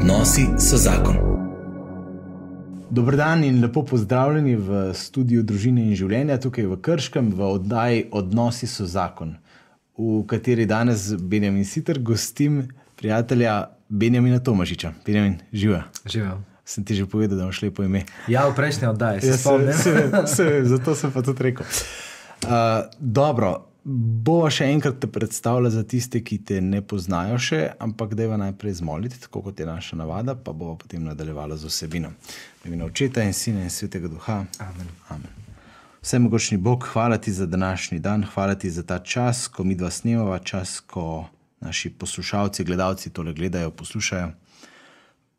Odnosi so zakon. Dobro dan in lepo pozdravljeni v studiu Družine in življenja tukaj v Krškem, v oddaji Odnosi so zakon, v kateri danes Benjamin Sitter gostim prijatelja Benjamina Tomažiča. Benjamin, živa. Živel. Sem ti že povedal, da boš lepo ime. Ja, v prejšnji oddaji se Ja, spomnim. se, se, zato sem pa tudi rekel. Uh, dobro, bova še enkrat te predstavila za tiste, ki te ne poznajo še, ampak deva najprej zmoliti, tako kot je naša navada, pa bova potem nadaljevala z osebino. V imenu Očeta in Sina in Svetega Duha. Amen. Amen. Vsemogočni Bog, hvala ti za današnji dan, hvala ti za ta čas, ko mi dva snemava, čas, ko naši poslušalci, gledalci tole gledajo, poslušajo.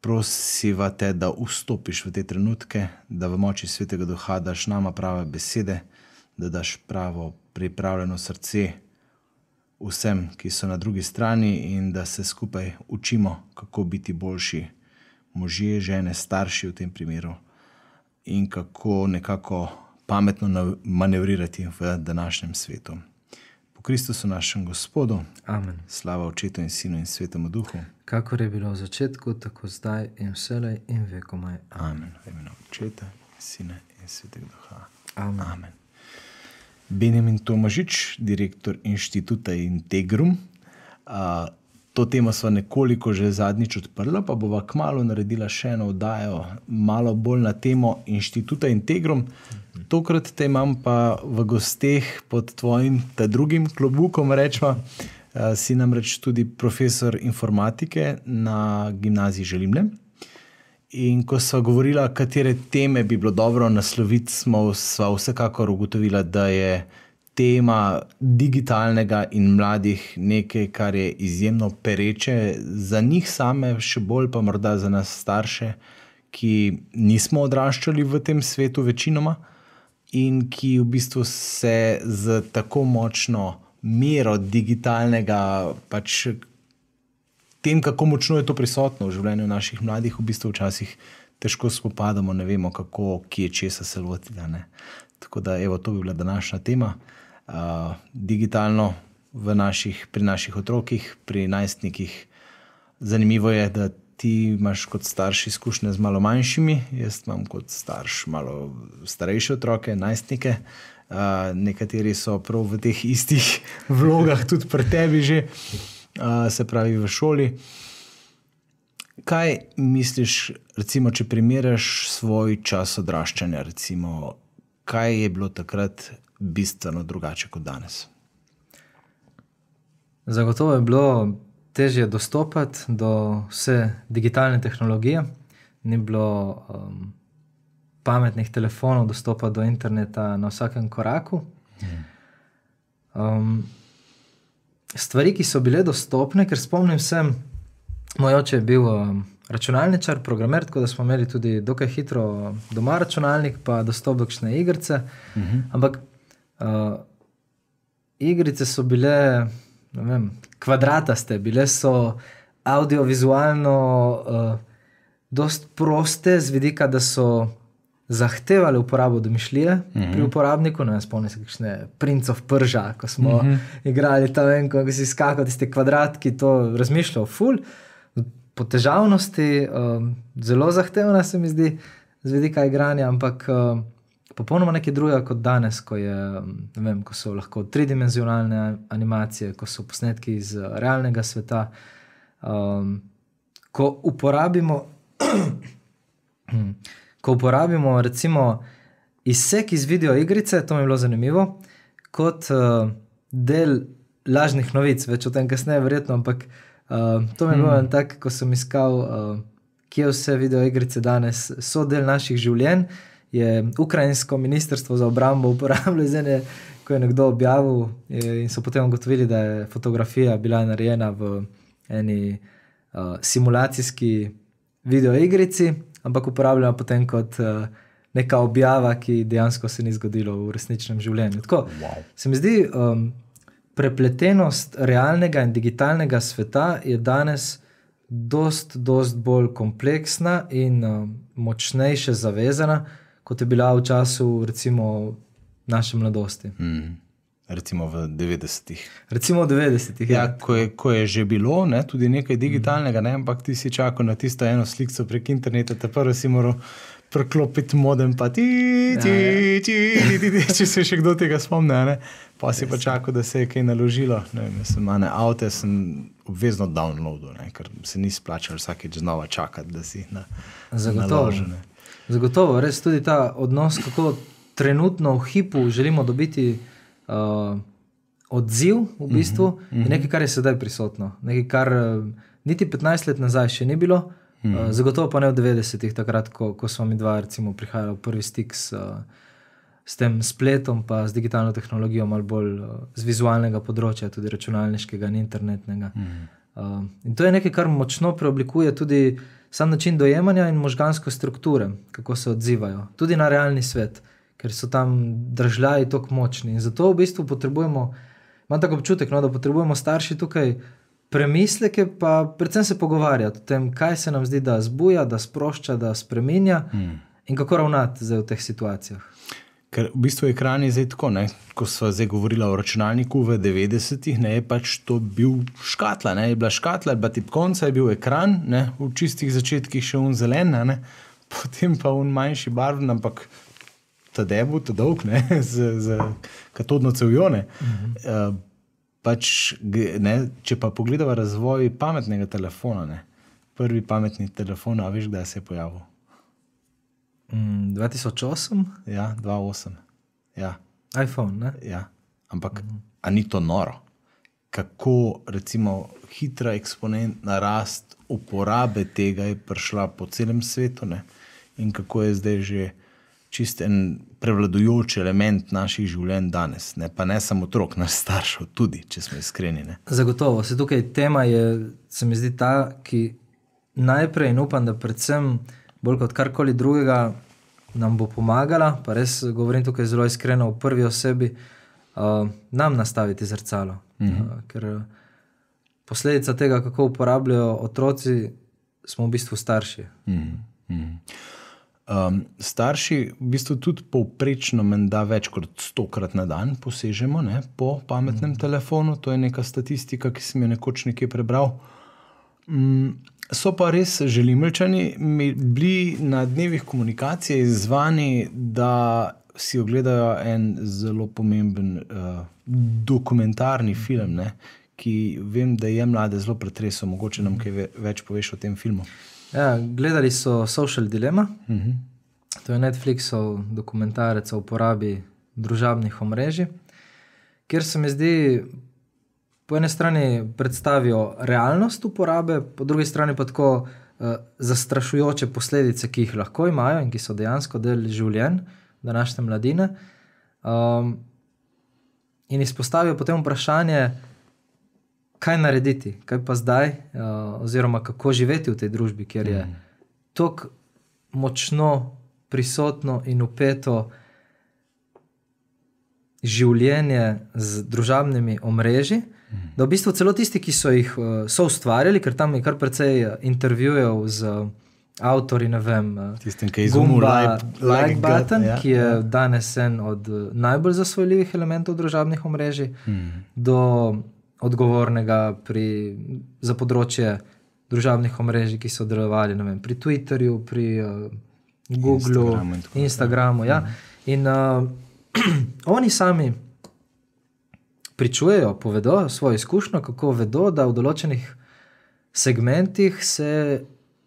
Prosiva te, da vstopiš v te trenutke, da v moči svetega duha daš nama prave besede, da daš pravo pripravljeno srce vsem, ki so na drugi strani, in da se skupaj učimo, kako biti boljši možje, žene, starši v tem primeru, in kako nekako pametno manevrirati v današnjem svetu. Po Kristusu, našem Gospodu, Amen. slava Očetu in Sinu in Svetemu Duhu. Kakor je bilo v začetku, tako zdaj in vselej in vekomaj. Amen. V imenu Očeta, Sina in Svetega Duha. Amen. Amen. Benjamin Tomažič, direktor inštituta Integrum. To temo smo nekoliko že zadnjič odprli, pa bova kmalo naredila še eno oddajo, malo bolj na temo inštituta Integrum. Tokrat te imam pa v gosteh pod tvojim, ta drugim klobukom, rečemo. Si namreč tudi profesor informatike na gimnaziji Želimne. In ko smo govorili, katere teme bi bilo dobro nasloviti, smo vsekakor ugotovila, da je tema digitalnega in mladih nekaj, kar je izjemno pereče za njih same, še bolj pa morda za nas starše, ki nismo odraščali v tem svetu večinoma in ki v bistvu se z tako močno mero digitalnega pač tem, kako močno je to prisotno v življenju naših mladih, v bistvu včasih težko spopadamo, ne vemo, kako, kje česa se lotiti. Tako da, evo, to bi bila današnja tema. Uh, digitalno naših, pri naših otrokih, pri najstnikih. Zanimivo je, da ti imaš kot starš izkušnje z malo manjšimi, jaz imam kot starš malo starejše otroke, najstnike. Uh, nekateri so prav v teh istih vlogah, tudi pri tebi že, uh, se pravi v šoli. Kaj misliš, recimo, če primerjaš svoj čas odraščanja, recimo, kaj je bilo takrat bistveno drugače kot danes? Zagotovo je bilo težje dostopati do vse digitalne tehnologije, ni bilo um, pametnih telefonov, dostopa do interneta na vsakem koraku. Um, stvari, ki so bile dostopne, ker spomnim se, moj oče je bil um, računalničar, programer, tako da smo imeli tudi dokaj hitro doma računalnik, pa dostop do kakšne igrice. Uh -huh. Ampak uh, igrice so bile ne vem, kvadrataste, bile so audiovizualno uh, dost proste, z vidika, da so zahtevali uporabo domišljije uh -huh. pri uporabniku. No, spomnim se, kakšne princov prža, ko smo uh -huh. igrali tam en, ko si skakal tiste kvadratki, to razmišljal, ful. Po težavnosti, um, zelo zahtevna se mi zdi, z vidika igranja, ampak um, popolnoma nekaj drugega kot danes, ko, je, ne vem, ko so lahko tridimenzionalne animacije, ko so posnetki iz uh, realnega sveta. Um, ko uporabimo, ko uporabimo recimo izsek iz video igrice, to mi je bilo zanimivo, kot uh, del lažnih novic, več o tem kasneje, verjetno, ampak uh, to mi je bilo en tak, ko sem iskal, uh, kje vse video igrice danes so del naših življenj je ukrajinsko ministrstvo za obrambo uporabljalo izene, ko je nekdo objavil, je, in so potem ugotovili, da je fotografija bila narejena v eni uh, simulacijski videoigrici, ampak uporabljena potem kot uh, neka objava, ki dejansko se ni zgodilo v resničnem življenju. Tako Wow. se mi zdi. Um, Prepletenost realnega in digitalnega sveta je danes dost, dost bolj kompleksna in uh, močnejše zavezana, kot je bila v času, recimo, naše mladosti. Mm. Recimo v 90-ih. Recimo v 90-ih. Ja, ko, je, ko je že bilo ne, tudi nekaj digitalnega, ne, ampak ti si čakal na tisto eno sliko prek interneta, te prvo si moral preklopiti modem, pa ti, ti, Ja, ti, ti, ti, ti, če se še kdo tega spomni. a Ne. Pa si pa čakal, da se je kaj naložilo. Ne, vem, sem, a ne, avte sem obvezno downloadil, ne, ker se ni splačal vsakeč znova čakati, da si na, Zagotovo. naložil, ne. Zagotovo, res tudi ta odnos, kako trenutno v hipu želimo dobiti uh, odziv, v bistvu, uh -huh, je nekaj, kar je sedaj prisotno. Nekaj, kar uh, niti 15 let nazaj še ni bilo, uh -huh. uh, zagotovo pa ne v 90-ih, takrat, ko, ko smo mi dva recimo, prihajali v prvi stik s, uh, s tem spletom, pa z digitalno tehnologijo, malo bolj uh, z vizualnega področja, tudi računalniškega in internetnega. Uh -huh. uh, in to je nekaj, kar močno preoblikuje tudi sam način dojemanja in možganske strukture, kako se odzivajo, tudi na realni svet, ker so tam držljaji tako močni. In zato v bistvu potrebujemo, imam tako občutek, no, da potrebujemo starši tukaj premisleke, pa predvsem se pogovarjati o tem, kaj se nam zdi, da zbuja, da sprošča, da spremenja mm. in kako ravnati zdaj v teh situacijah. Ker v bistvu ekran je zdaj tako, ne? ko smo zdaj govorili o računalniku v 90-ih, je pač to bil škatla, ne? je bila škatla, je bila tipkovnica, je bil ekran, ne? v čistih začetkih še un zelen, ne? potem pa un manjši barven, ampak ta debu, ta dolg, ne? z, z katodno cevjo. Ne? Uh, pač, ge- ne? Če pa pogledamo razvoj pametnega telefona, ne? prvi pametni telefon, a veš, kdaj se je pojavil? Mm, 2008, Ja, 2.8. Ja. iPhone, ne? Ja, ampak mm -hmm. a ni to noro? Kako recimo hitra eksponentna rast uporabe tega je prišla po celem svetu ne? in kako je zdaj že čist en prevladujoč element naših življenj danes. Ne? Pa ne samo otrok, naš staršev tudi, če smo iskreni. Ne? Zagotovo, se tukaj tema je, se mi zdi ta, ki najprej in upam, da predvsem bolj kot karkoli drugega nam bo pomagala, pa res govorim tukaj zelo iskreno v prvi osebi, uh, nam nastaviti zrcalo. Mm -hmm. uh, ker uh, posledica tega, kako uporabljajo otroci, smo v bistvu starši. Mm -hmm. Um, starši v bistvu tudi povprečno menda več kot stokrat na dan posežemo ne, po pametnem mm. telefonu. To je neka statistika, ki sem jo nekoč nekje prebral. Mm, so pa res želimljčani bili na dnevih komunikacije izzvani, da si ogledajo en zelo pomemben uh, dokumentarni film, ne, ki vem, da je mlade zelo pretresel. Mogoče nam kaj ve- več poveš o tem filmu. Ja, gledali so Social Dilemma, Uh -huh. to je Netflixov dokumentarec o uporabi družabnih omrežij, kjer se mi zdi, po eni strani predstavijo realnost uporabe, po drugi strani pa tako uh, zastrašujoče posledice, ki jih lahko imajo in ki so dejansko del življenj današnje mladine. Um, in izpostavijo potem vprašanje, kaj narediti, kaj pa zdaj, uh, oziroma kako živeti v tej družbi, kjer je tako močno prisotno in upeto življenje z družabnimi omrežji. Da v bistvu celo tisti, ki so jih uh, so ustvarjali, ker tam je kar precej eh, intervjujev z uh, avtorji, ne vem, uh, Tistem, ki je izumil Gumba like, like button, button, ja, ki je danes en od eh, najbolj zasvojljivih elementov družabnih omrežij, Hmm. do odgovornega pri, za področje družabnih omrežij, ki so delovali vem, pri Twitterju, pri uh, Googlu, Instagramu in. Instagramu. Ja. In uh, oni sami pričujejo, povedo svojo izkušnjo, kako vedo, da v določenih segmentih se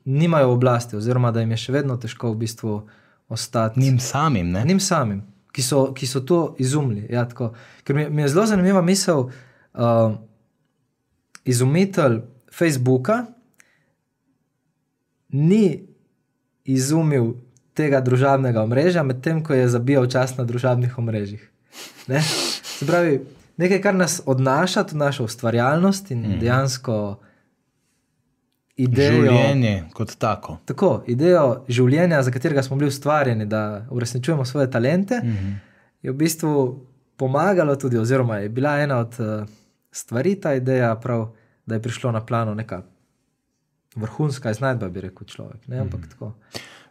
nimajo oblasti, oziroma da jim je še vedno težko v bistvu ostati Njim samim, ne? njim samim, ki so, ki so to izumili. Ja, tako. Ker mi, mi je zelo zanimiva misel, uh, izumitelj Facebooka ni izumil tega družabnega omrežja, medtem ko je zabijal čas na družabnih omrežjih. Ne? Se pravi, nekaj, kar nas odnaša, tudi našo ustvarjalnost in mm. dejansko idejo. Življenje kot tako. Tako, idejo življenja, za katerega smo bili ustvarjeni, da uresničujemo svoje talente, mm -hmm. je v bistvu pomagalo tudi, oziroma je bila ena od uh, stvari ta ideja, prav, da je prišlo na plano neka vrhunska iznajdba, bi rekel človek. Ne, ampak mm tako.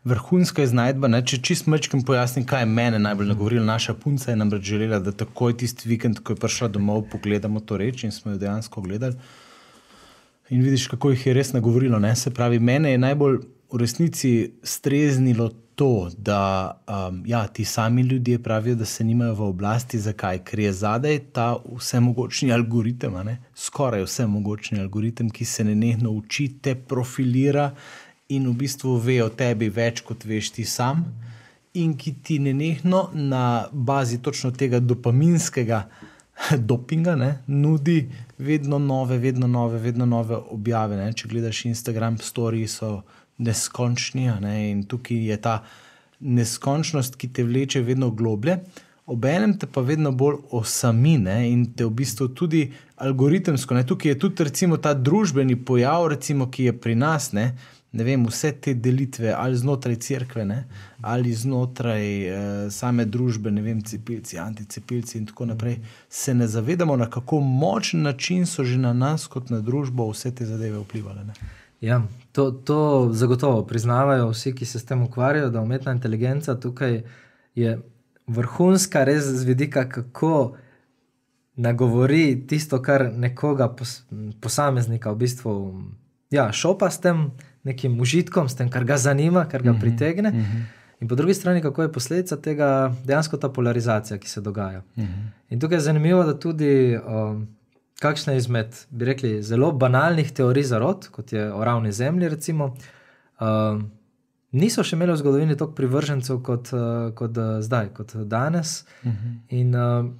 vrhunska iznajdba. Ne? Če čist mečkim pojasnim, kaj je mene najbolj nagovorilo. Naša punca je namreč želela, da takoj tisti vikend, ko je prišla domov, pogledamo to reč in smo jo dejansko gledali. In vidiš, kako jih je res nagovorilo. Ne? Se pravi, mene je najbolj v resnici streznilo to, da um, ja, ti sami ljudje pravijo, da se nimajo v oblasti. Zakaj? Ker je zadaj ta vsemogočni algoritem, skoraj vsemogočni algoritem, ki se ne nehno uči, te profilira in v bistvu ve o tebi več, kot veš ti sam, in ki ti ne nehno na bazi točno tega dopaminskega. Dopinga ne, nudi vedno nove, vedno nove, vedno nove objave. Ne. Če gledaš Instagram, stories so neskončni. Ne? In tukaj je ta neskončnost, ki te vleče vedno globlje, obenem te pa vedno bolj osamine in te v bistvu tudi algoritemsko. Ne? Tukaj je tudi recimo, ta družbeni pojav, recimo, ki je pri nas. Ne? Ne vem, vse te delitve, ali znotraj crkve, ne, ali znotraj e, same družbe, ne vem, cepilci, anticepilci in tako naprej, se ne zavedamo, na kako močen način so že na nas, kot na družbo, vse te zadeve vplivali. Ne. Ja, to, to zagotovo priznavajo vsi, ki se s tem ukvarjajo, da umetna inteligenca tukaj je vrhunska, res z vidika, kako nagovori tisto, kar nekoga pos, posameznika v bistvu ja, šopa s tem nekim užitkom, s tem, kar ga zanima, kar ga mhm, pritegne. Uh -huh. In po drugi strani, kako je posledica tega dejansko ta polarizacija, ki se dogaja. Mhm. -huh. In tukaj je zanimivo, da tudi. Um, kakšna izmed, bi rekli, zelo banalnih teorij zarod, kot je o ravni zemlji, recimo, uh, niso še imeli v zgodovini toliko privržencev kot, uh, kot uh, zdaj, kot danes. Uh mhm. -huh. In, uh,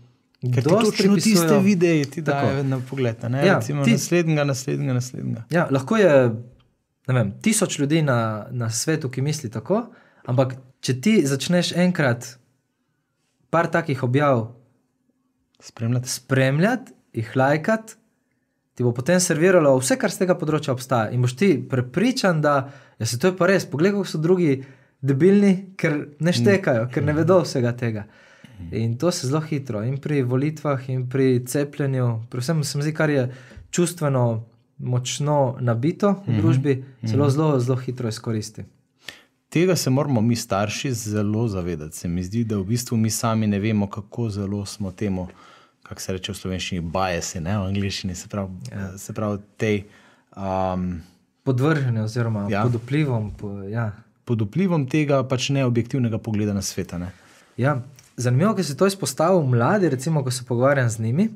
Ker ti točno pripisujo... tiste videe ti dajo na pogled, ne? Ja, Recimo ti... naslednjega, naslednjega, naslednjega. Ja, lahko je vem, tisoč ljudi na, na svetu, ki misli tako, ampak če ti začneš enkrat par takih objav spremljati, spremljati jih lajkati, ti bo potem serviralo vse, kar z tega področja obstaja. In boš ti prepričan, da ja, se to je pa res. Poglej, kako so drugi debilni, ker ne štekajo, ker ne vedo vsega tega. In to se zelo hitro, in pri volitvah, in pri cepljenju, predvsem se mi zdi, kar je čustveno močno nabito v mhm. družbi, zelo, zelo, zelo hitro izkoristi. Tega se moramo mi, starši, zelo zavedati. Se mi zdi, da v bistvu mi sami ne vemo, kako zelo smo temu kako se reče v slovenščini, bajesi, ne v angliščini, se pravi, ja. se pravi te. Um, Podvržene, oziroma ja. pod vplivom. Po, ja. Pod vplivom tega pač neobjektivnega pogleda na svet. Ne? Ja. Zanimivo je, da se to izpostavlja mladi, recimo, ko se pogovarjam z njimi,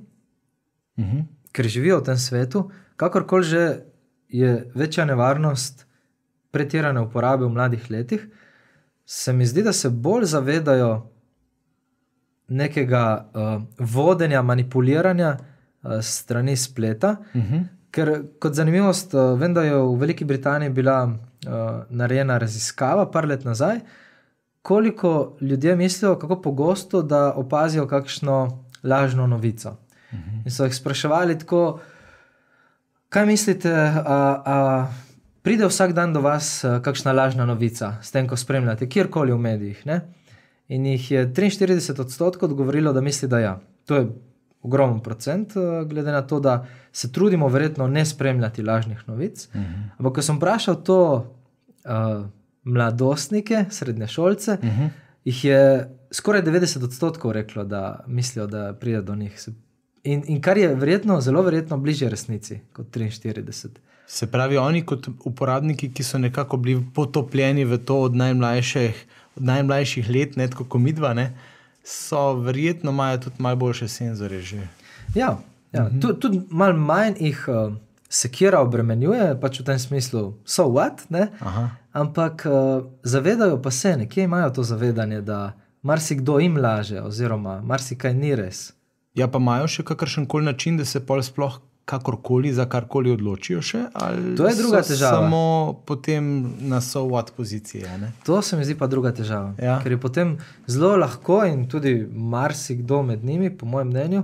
uh mhm. -huh. ker živijo v tem svetu. Kakorkoli že je večja nevarnost pretirane uporabe v mladih letih, se mi zdi, da se bolj zavedajo nekega uh, vodenja, manipuliranja uh, strani spleta. Uh mhm. -huh. Ker, kot zanimivost, uh, vem, da je v Veliki Britaniji bila uh, narejena raziskava, par let nazaj, koliko ljudi mislijo, kako pogosto da opazijo kakšno lažno novico. Uh mhm. -huh. In so jih spraševali tako, kaj mislite. A, a, Pride vsak dan do vas kakšna lažna novica, s tem, ko spremljate, kjerkoli v medijih. Ne? In jih je 43 odstotkov odgovorilo, da misli, da ja. To je ogromen procent, eh, glede na to, da se trudimo verjetno ne spremljati lažnih novic. Uh mhm. -huh. Ampak, ko sem vprašal to uh, mladostnike, srednje šolce, uh mhm. -huh. jih je skoraj 90 odstotkov reklo, da mislijo, da pride do njih. In, in kar je verjetno, zelo verjetno bliže resnici kot 43. Se pravi, oni kot uporabniki, ki so nekako bili potopljeni v to od najmlajših najmlajših let, ne tako kot midva, ne, so verjetno imajo tudi malo boljše senzore. Že. Ja, ja. Mhm. tudi, tudi malo manj jih uh, sekira obremenjuje, pač v tem smislu, so what, ampak uh, zavedajo pa se, nekje imajo to zavedanje, da marsikdo jim laže, oziroma marsikaj ni res. Ja, pa imajo še kakršen koli način, da se pol sploh kakorkoli za karkoli odločijo. Še, to je druga težava. Samo potem na sovat pozicije. Ne? To se mi zdi pa druga težava. Ja. Ker je potem zelo lahko in tudi marsikdo med njimi, po mojem mnenju.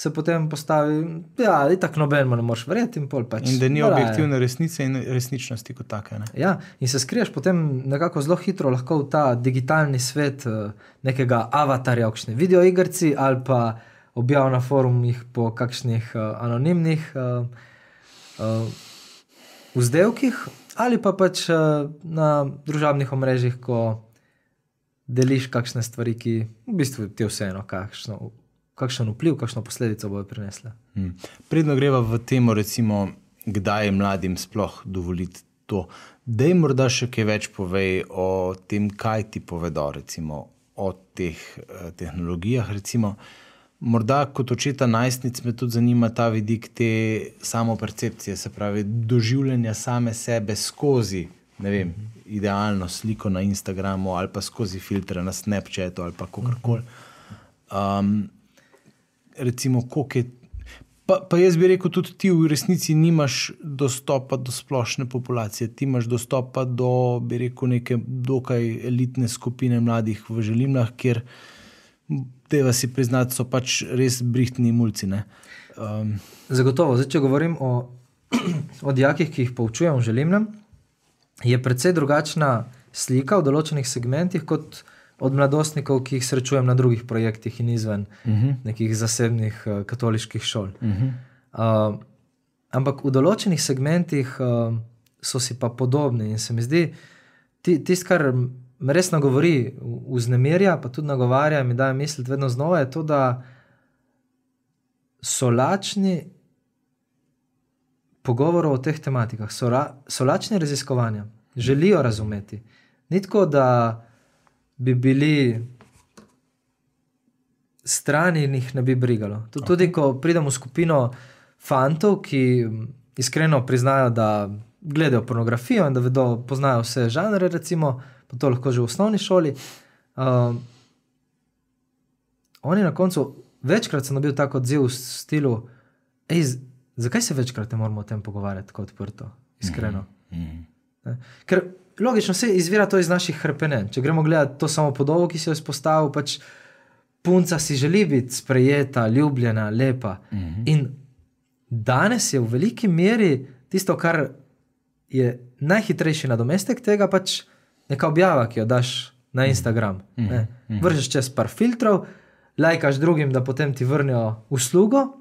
Se potem postavi, da ja, tako noben, ne moreš verjeti. In, pač, in da ni objektivne resnice in resničnosti kot take. Ja, in se skriješ potem nekako zelo hitro v ta digitalni svet eh, nekega avatarja, kakšne videoigrci ali pa uh, objav na forumih po kakšnih uh, anonimnih uh, uh, vzdelkih, ali pa pač uh, na družabnih omrežjih, ko deliš kakšne stvari, ki v bistvu ti vseeno, kakšno, kakšen vpliv, kakšno posledico bojo prinesle. Hmm. Predno greva v temo, recimo, kdaj je mladim sploh dovoliti to. Da jim morda še kaj več povej o tem, kaj ti povedo, recimo, o teh eh, tehnologijah. Recimo, morda kot očeta najstnic me tudi zanima ta vidik te samopercepcije, se pravi, doživljanja same sebe skozi vem, idealno sliko na Instagramu ali pa skozi filtre na Snapchatu ali kako koli. Um, recimo, koliko je. Pa, pa jaz bi rekel, tudi ti v resnici nimaš dostopa do splošne populacije, ti imaš dostopa do, bi rekel, neke dokaj elitne skupine mladih v Želimlah, kjer vas si priznati, so pač res brihtni mulci. Um. Zagotovo, zdaj, če govorim o, o dijakih, ki jih poučujem v Želimljem, je precej drugačna slika v določenih segmentih kot od mladostnikov, ki jih srečujem na drugih projektih in izven uh mhm. -huh. nekih zasebnih uh, katoliških šol. Uh -huh. uh, ampak v določenih segmentih uh, so si pa podobni in se mi zdi, tisto, kar me res nagovori, vznemirja, pa tudi nagovarja mi daje misliti vedno znova, je to, da so lačni. Pogovorov o teh tematikah, so, ra, so lačni raziskovanja, želijo razumeti. Ni tako, da bi bili strani in jih ne bi brigalo. Tudi, okay. tudi ko pridemo v skupino fantov, ki iskreno priznajo, da gledajo pornografijo in da vedo, poznajo vse žanre, recimo, pa to lahko že v osnovni šoli. Uh, oni na koncu, večkrat sem dobil tako odziv v stilu, ej, zakaj se večkrat ne moramo o tem pogovarjati tako odprto, iskreno. Mm -hmm. Ker logično se izvira to iz naših hrpenen. Če gremo gledati to samo podobo, ki si jo izpostavil, pač punca si želi biti sprejeta, ljubljena, lepa. Mm -hmm. In danes je v veliki meri tisto, kar je najhitrejši nadomestek tega, pač neka objava, ki jo daš na Instagram. Mm -hmm. Vržeš čez par filtrov, lajkaš drugim, da potem ti vrnijo uslugo.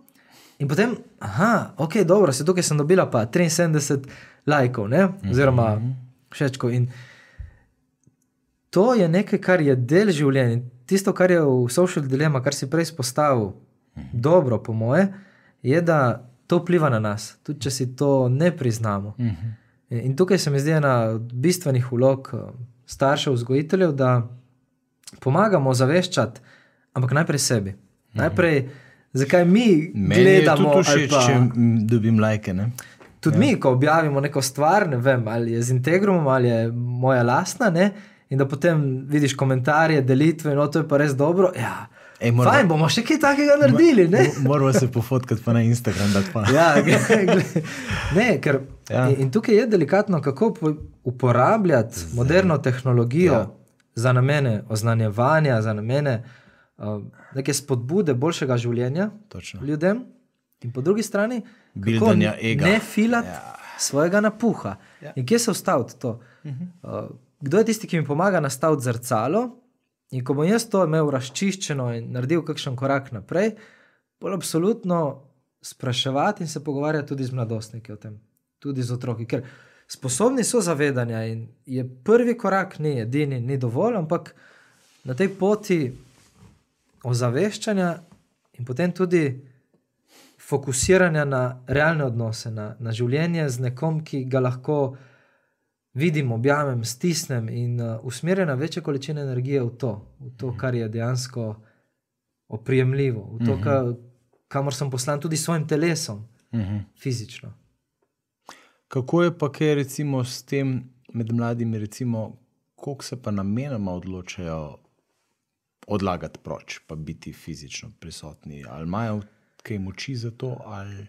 In potem, aha, ok, dobro, se tukaj sem dobila pa 73 lajkov, oziroma mm -hmm všečko. In to je nekaj, kar je del življenja. Tisto, kar je v social dilema, kar si prej izpostavil, dobro, po moje, je, da to vpliva na nas, tudi če si to ne priznamo. In tukaj se mi zdi ena od bistvenih vlog eh, staršev, vzgojiteljev, da pomagamo zaveščati, ampak najprej sebi. Najprej, zakaj mi Meni gledamo, všeč, če dobim lajke. Ne? Tudi ja. mi, ko objavimo neko stvar, ne vem, ali je z Integrumom ali je moja lastna, ne? in da potem vidiš komentarje, delitve, no to je pa res dobro. Ja. Ej, moramo, Fajn, bomo še kaj takega naredili. Moramo se pofotkati pa na Instagram. Pa. ja, ne, ker, ja. in, tukaj je delikatno, kako uporabljati moderno tehnologijo ja. za namene oznanjevanja, za namene uh, neke spodbude boljšega življenja Točno. ljudem. In po drugi strani, Bildanja ega. Ne filati ja. svojega napuha. Ja. In kje se ustaviti to? -huh. uh, kdo je tisti, ki mi pomaga nastaviti zrcalo? In ko bom jaz to imel razčiščeno in naredil kakšen korak naprej, bolj absolutno spraševati in se pogovarjati tudi z mladostniki o tem, tudi z otroki. Ker sposobni so zavedanja in je prvi korak, ni edini, ni dovolj, ampak na tej poti ozaveščanja in potem tudi fokusiranja na realne odnose, na, na življenje z nekom, ki ga lahko vidim, objamem, stisnem in uh, usmerjena večja količina energije v to, v to, kar je dejansko oprijemljivo, v to, ka, kamor sem poslan tudi s svojim telesom, uhum. fizično. Kako je pa kaj recimo s tem med mladimi, recimo, koliko se pa namenoma odločajo odlagati proč, pa biti fizično prisotni, ali imajo kaj moči za to, ali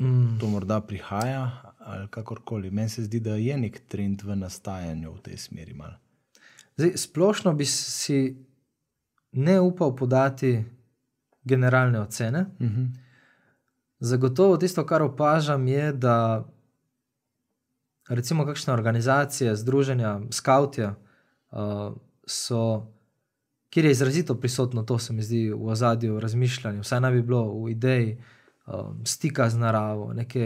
mm. to morda prihaja, ali kakorkoli. Meni se zdi, da je nek trend v nastajanju v tej smeri. Zdaj, splošno bi si ne upal podati generalne ocene. Mm -hmm. Zagotovo tisto, kar opažam, je, da recimo kakšne organizacije, združenja, skautje uh, so kjer je izrazito prisotno to, se mi zdi, v ozadju razmišljanja, vsaj naj bi bilo v ideji, um, stika z naravo, neke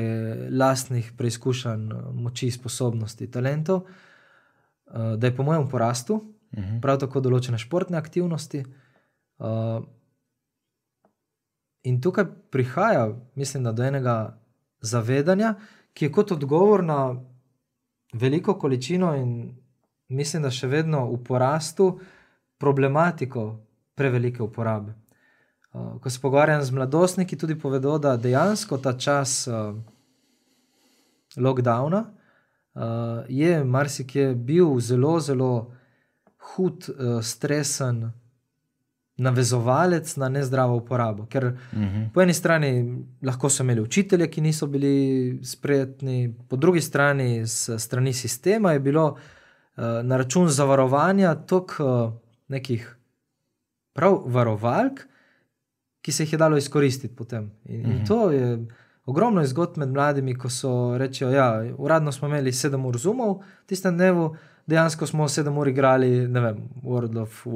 lastnih preizkušanj, moči, sposobnosti, talentov, uh, da je po mojem porastu, uh -huh. prav tako določene športne aktivnosti. Uh, in tukaj prihaja, mislim, do enega zavedanja, ki je kot odgovor na veliko količino in mislim, da še vedno v porastu problematiko prevelike uporabe. Uh, ko se pogovarjam z mladostniki, tudi povedo, da dejansko ta čas uh, lockdowna uh, je marsikje bil zelo, zelo hud, uh, stresen. Navezovalec na nezdravo uporabo. Ker uh Mhm. -huh. po eni strani lahko so imeli učitelje, ki niso bili spretni, po drugi strani, s strani sistema, je bilo uh, na račun zavarovanja toliko uh, nekih prav varovalk, ki se jih je dalo izkoristiti potem. In, -huh. in to je ogromno zgodb med mladimi, ko so reči: ja, uradno smo imeli sedem ur zumov, tistem dnevu dejansko smo sedem ur igrali, ne vem, World of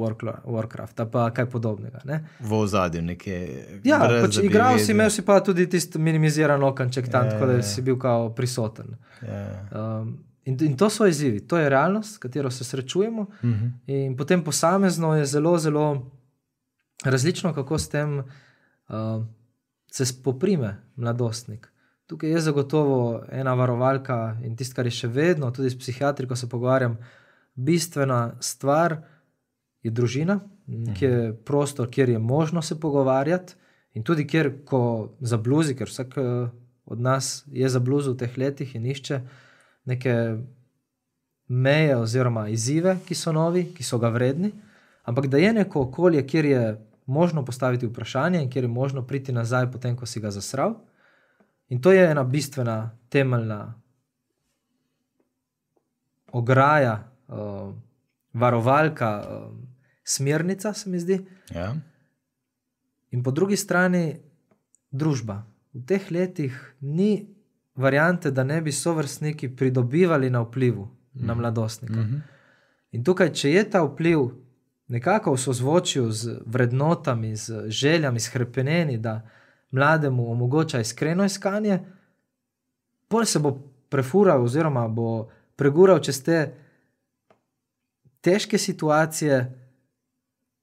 Warcraft ali pa kaj podobnega. Ne? V ozadju nekje. Ja, pač igral si, imel si pa tudi tisti minimiziran okenček tam, Ja, tako da ja. si bil kao prisoten. Ja. Um, in, in to so izzivi, to je realnost, s katero se srečujemo. Uh -huh. In potem posamezno je zelo, zelo različno, kako s tem uh, se spoprime mladostnik. Tukaj je zagotovo ena varovalka in tisto, kar je še vedno, tudi s psihiatri, ko se pogovarjam, bistvena stvar je družina, ki je prostor, kjer je možno se pogovarjati. In tudi, kjer, ko zabluzi, ker vsak eh, od nas je zabluzil v teh letih in išče neke meje oziroma izzive, ki so novi, ki so ga vredni, ampak da je neko okolje, kjer je možno postaviti vprašanje in kjer je možno priti nazaj, potem ko si ga zasral. In to je ena bistvena, temeljna ograja, uh, varovalka, uh, smernica, se mi zdi. Ja. In po drugi strani družba. V teh letih ni variante, da ne bi sovrstniki pridobivali na vplivu na mladostnika. Mhm. In tukaj, če je ta vpliv nekako v sozvočju z vrednotami, z željami, s hrepeneni, da mlademu omogoča iskreno iskanje, pol se bo prefural, oziroma bo pregural čez te težke situacije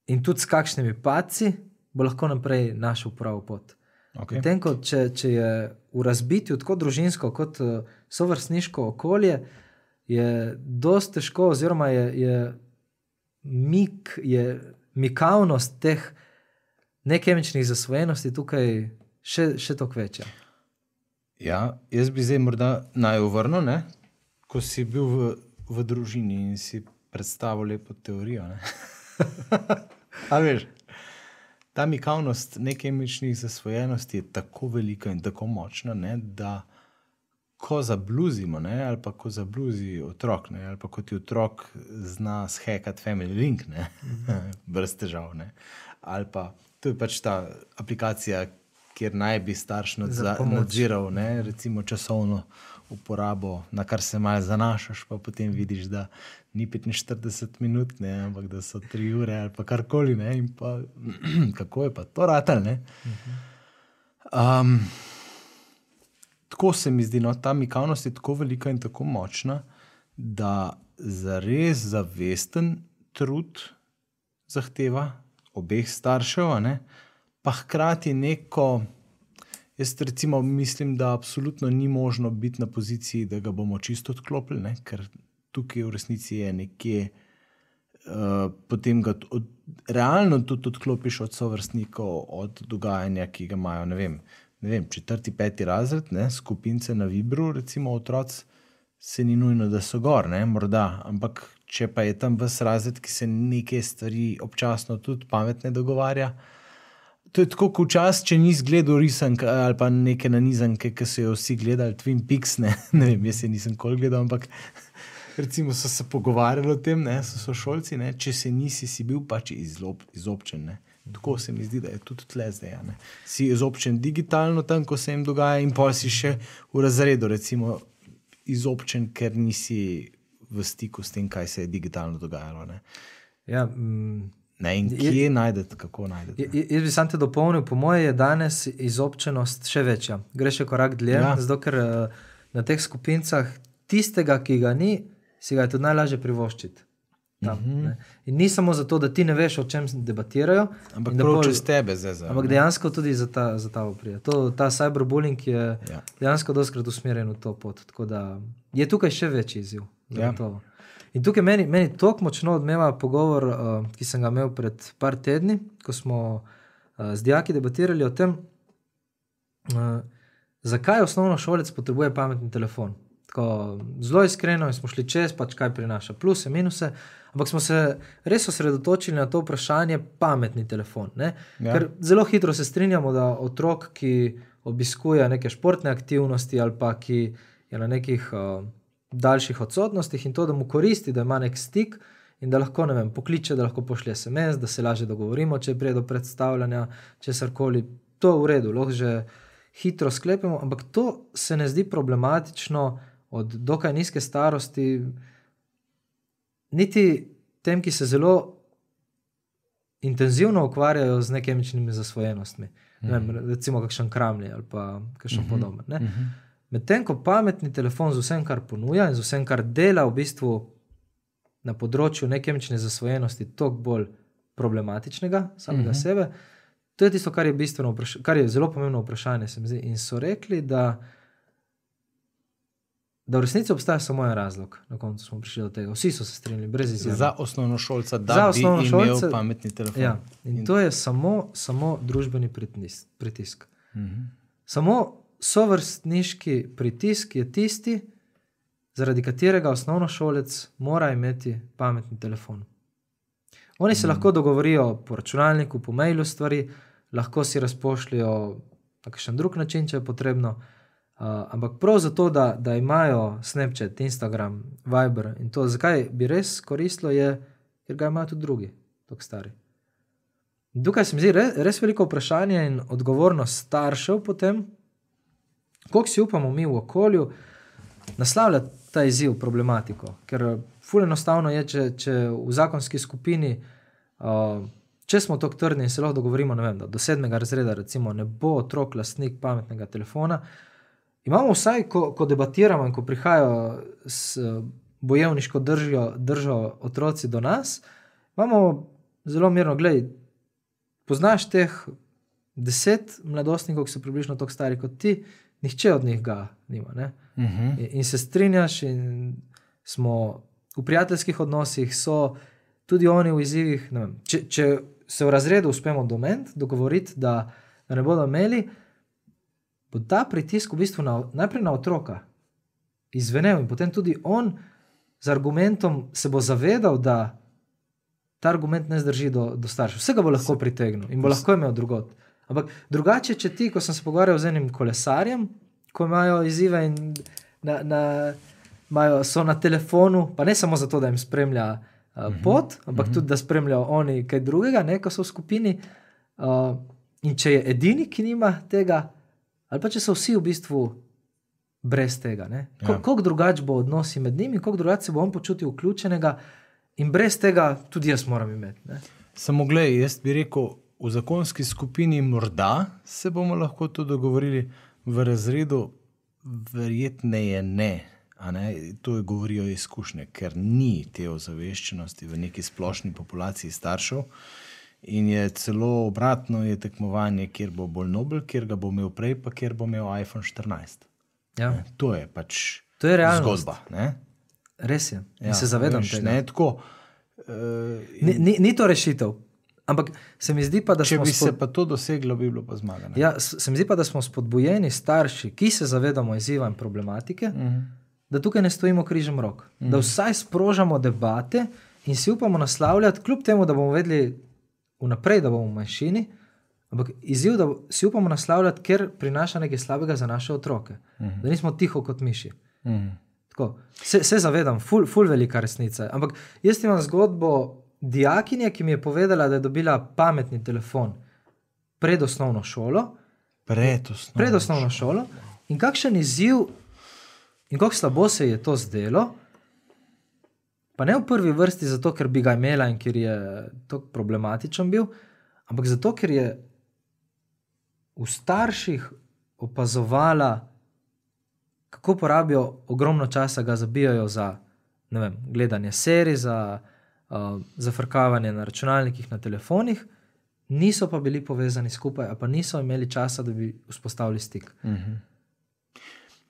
in tudi s kakšnimi padci, bo lahko naprej našel pravo pot. Okay. Medtem ko če, če je v razbitju tako družinsko kot uh, sovrstniško okolje, je dosti težko, oziroma je, je mik, je mikavnost teh nekemičnih zasvojenosti tukaj še, še toliko večja. Ja, jaz bi zdaj morda najovrnil, ne? ko si bil v, v družini in si predstavil lepo teorijo. ne. A veš, ta mikavnost nekemičnih zasvojenosti je tako velika in tako močna, ne, da ko zabluzimo, ne, ali pa ko zabluzi otrok, ne, ali pa ko ti otrok zna shekati Family Link, ne, brez težav. Ne, ali pa to je pač ta aplikacija, kjer naj bi starš Za nadza, nadziral, ne, recimo časovno uporabo, na kar se malo zanašaš, pa potem vidiš, da ni 45 minut, ne, ampak da so 3 ure ali pa karkoli. Ne, pa, kako je pa to ratelj? ne. Um, tako se mi zdi, no, ta mikavnost je tako velika in tako močna, da za res zavesten trud zahteva obeh staršev, ne, pa hkrati neko. Jaz recimo mislim, da absolutno ni možno biti na poziciji, da ga bomo čisto odklopili, ne? ker tukaj v resnici je nekje, uh, potem ga od, realno tudi odklopiš od sovrstnikov, od dogajanja, ki ga imajo. Ne vem, ne vem četrti, peti razred, ne? skupince na Vibru, recimo otroci, se ni nujno, da so gor, ne? morda. Ampak če pa je tam ves razred, ki se nekaj stvari občasno tudi pametne dogovarja. To je tako, kot včasih, če nisi gledal risank ali pa neke nanizanke, ki so jo vsi gledali, Twin Peaks, ne, ne vem, jaz je nisem kol gledal, ampak recimo so se pogovarjali o tem, ne, so sošolci, ne, če se nisi, si bil pač izlob, izobčen. Ne. Tako se mi zdi, da je tudi tle zdaj. Ne. Si izobčen digitalno tam, ko se jim dogaja, in pa si še v razredu, recimo, izobčen, ker nisi v stiku s tem, kaj se je digitalno dogajalo. Ne. Ja, mm, Ne, in kje najdete, kako najdete? J- Jaz bi sam te dopolnil, po mojem je danes izobčenost še večja. Gre še korak dlje, Ja. zato ker eh, na teh skupincah tistega, ki ga ni, si ga je tudi najlažje privoščiti. Tam, mm -hmm. In ni samo zato, da ti ne veš, o čem debatirajo, Ampak da pol- čez tebe zdaj. zdaj, ampak ne. dejansko tudi za ta, za ta oprija. To, ta cyberbullying je Ja. ja. dejansko doskrat usmerjen v to pot. Tako da je tukaj še večji izziv. Ja. zagotovo. In tukaj meni, meni tako močno odmeva pogovor, uh, ki sem ga imel pred par tedni, ko smo uh, z dijaki debatirali o tem, uh, zakaj osnovno šolec potrebuje pametni telefon. Tako, zelo iskreno in smo šli čez, pač kaj prinaša, pluse, minuse. Ampak smo se res osredotočili na to vprašanje, pametni telefon. Ne? Ja. Ker zelo hitro se strinjamo, da otrok, ki obiskuje neke športne aktivnosti ali pa ki je na nekih uh, daljših odsotnostih in to, da mu koristi, da ima nek stik in da lahko ne vem, pokliče, da lahko pošlje SMS, da se lažje dogovorimo, če pride do predstavljanja, česar koli. To je v redu, lahko že hitro sklepemo, ampak to se ne zdi problematično od dokaj nizke starosti, niti tem, ki se zelo intenzivno ukvarjajo z nekemičnimi zasvojenostmi. Ne vem, recimo, kakšen kramlji ali pa kakšen Mhm. podoben. ne. Medtem ko pametni telefon z vsem, kar ponuja in z vsem, kar dela v bistvu na področju nekemične zasvojenosti, toliko bolj problematičnega samega Mhm. sebe, to je tisto, kar je, kar je zelo pomembno vprašanje. zdi. In so rekli, da, da v resnici obstaja samo en razlog. Na koncu smo prišli do tega. Vsi so se strinjali, brez izjeme. Za osnovno šolca, da Za bi osnovnošolce- imel pametni telefon. Ja, in to je samo, samo družbeni pritisk. pritisk. Mhm. Samo sovrstniški pritisk je tisti, zaradi katerega osnovnošolec mora imeti pametni telefon. Oni se mm. lahko dogovorijo po računalniku, po mailu stvari, lahko si razpošljajo na kakšen drug način, če je potrebno. Uh, ampak prav zato, da, da imajo Snapchat, Instagram, Viber in to, zakaj bi res koristilo, je, ker ga imajo tudi drugi, tako stari. Tukaj se mi zdi res, res veliko vprašanje in odgovornost staršev potem, koliko si upamo mi v okolju naslavljati ta izziv, problematiko. Ker ful enostavno je, če, če v zakonski skupini, uh, če smo tako trdni in se lahko dogovorimo, vem, da do sedmega razreda recimo, ne bo otrok lastnik pametnega telefona. Imamo vsaj, ko, ko debatiramo in ko prihajajo s eh, bojevniško držjo, držo otroci do nas, imamo zelo mirno, gledaj, poznaš teh deset mladostnikov, ki so približno tako stari kot ti, nihče od njih ga nima. Ne? Mhm. In, in se strinjaš, in smo v prijateljskih odnosih, so tudi oni v izzivih. vem, Če, če se v razredu uspemo doment, dogovoriti, da, da ne bodo imeli, bo ta pritisk v bistvu na, najprej na otroka izvenel in potem tudi on z argumentom se bo zavedal, da ta argument ne zdrži do, do staršev. Vse ga bo lahko pritegnil in bo lahko imel drugot. Ampak drugače, če ti, ko sem se pogovarjal z enim kolesarjem, ko imajo izzive in na, na, imajo, so na telefonu, pa ne samo zato, da jim spremlja uh, pot, ampak tudi da spremljajo oni kaj drugega, ne, ko so v skupini. Uh, in če je edini, ki nima tega, ali pa če so vsi v bistvu brez tega, ne, Ja. kako drugače bo odnosi med njimi, kako drugače se bo on počutil vključenega. In brez tega tudi jaz moram imeti. Ne? Samo gledaj, jaz bi rekel, v zakonski skupini morda se bomo lahko tudi dogovorili, v razredu verjetneje ne. ne. To je govorijo izkušnje, ker ni te ozaveščenosti v neki splošni populaciji staršev. In je celo obratno, je tekmovanje, kjer bo bolj nobel, kjer ga bo imel prej, pa kjer bo imel iPhone 14. Ja, Ne, To je pač to je realnost. zgodba. Ne? Res je. Ja, Ja, se zavedam veš, tega. Ne, tako, uh, Ni, ni, ni to rešitev. Ampak se mi zdi pa, da če bi spod... se pa to doseglo, bi bilo pa zmaga. ne? ja, se mi zdi pa, da smo spodbujeni starši, ki se zavedamo izziva in problematike, Mhm. da tukaj ne stojimo križem rok. Da vsaj sprožamo debate in si upamo naslavljati, kljub temu, da bomo vedeli vnaprej, da bomo v manjšini. Ampak izziv, da si upamo naslavljati, ker prinaša nekaj slabega za naše otroke. Da nismo tiho kot miši. Mhm. Tako, se, se zavedam, ful, ful velika resnica. Ampak jaz imam zgodbo dijakinje, ki mi je povedala, da je dobila pametni telefon pred osnovno šolo, Pred osnovno. pred osnovno šolo in kakšen izziv in kako slabo se je to zdelo, Pa ne v prvi vrsti zato, ker bi ga imela in ker je tako problematičen bil, ampak zato, ker je v starših opazovala, kako porabijo ogromno časa, ga zabijajo za vem, gledanje serij, za uh, zafrkavanje na računalnikih, na telefonih, niso pa bili povezani skupaj, pa niso imeli časa, da bi vzpostavili stik. -huh.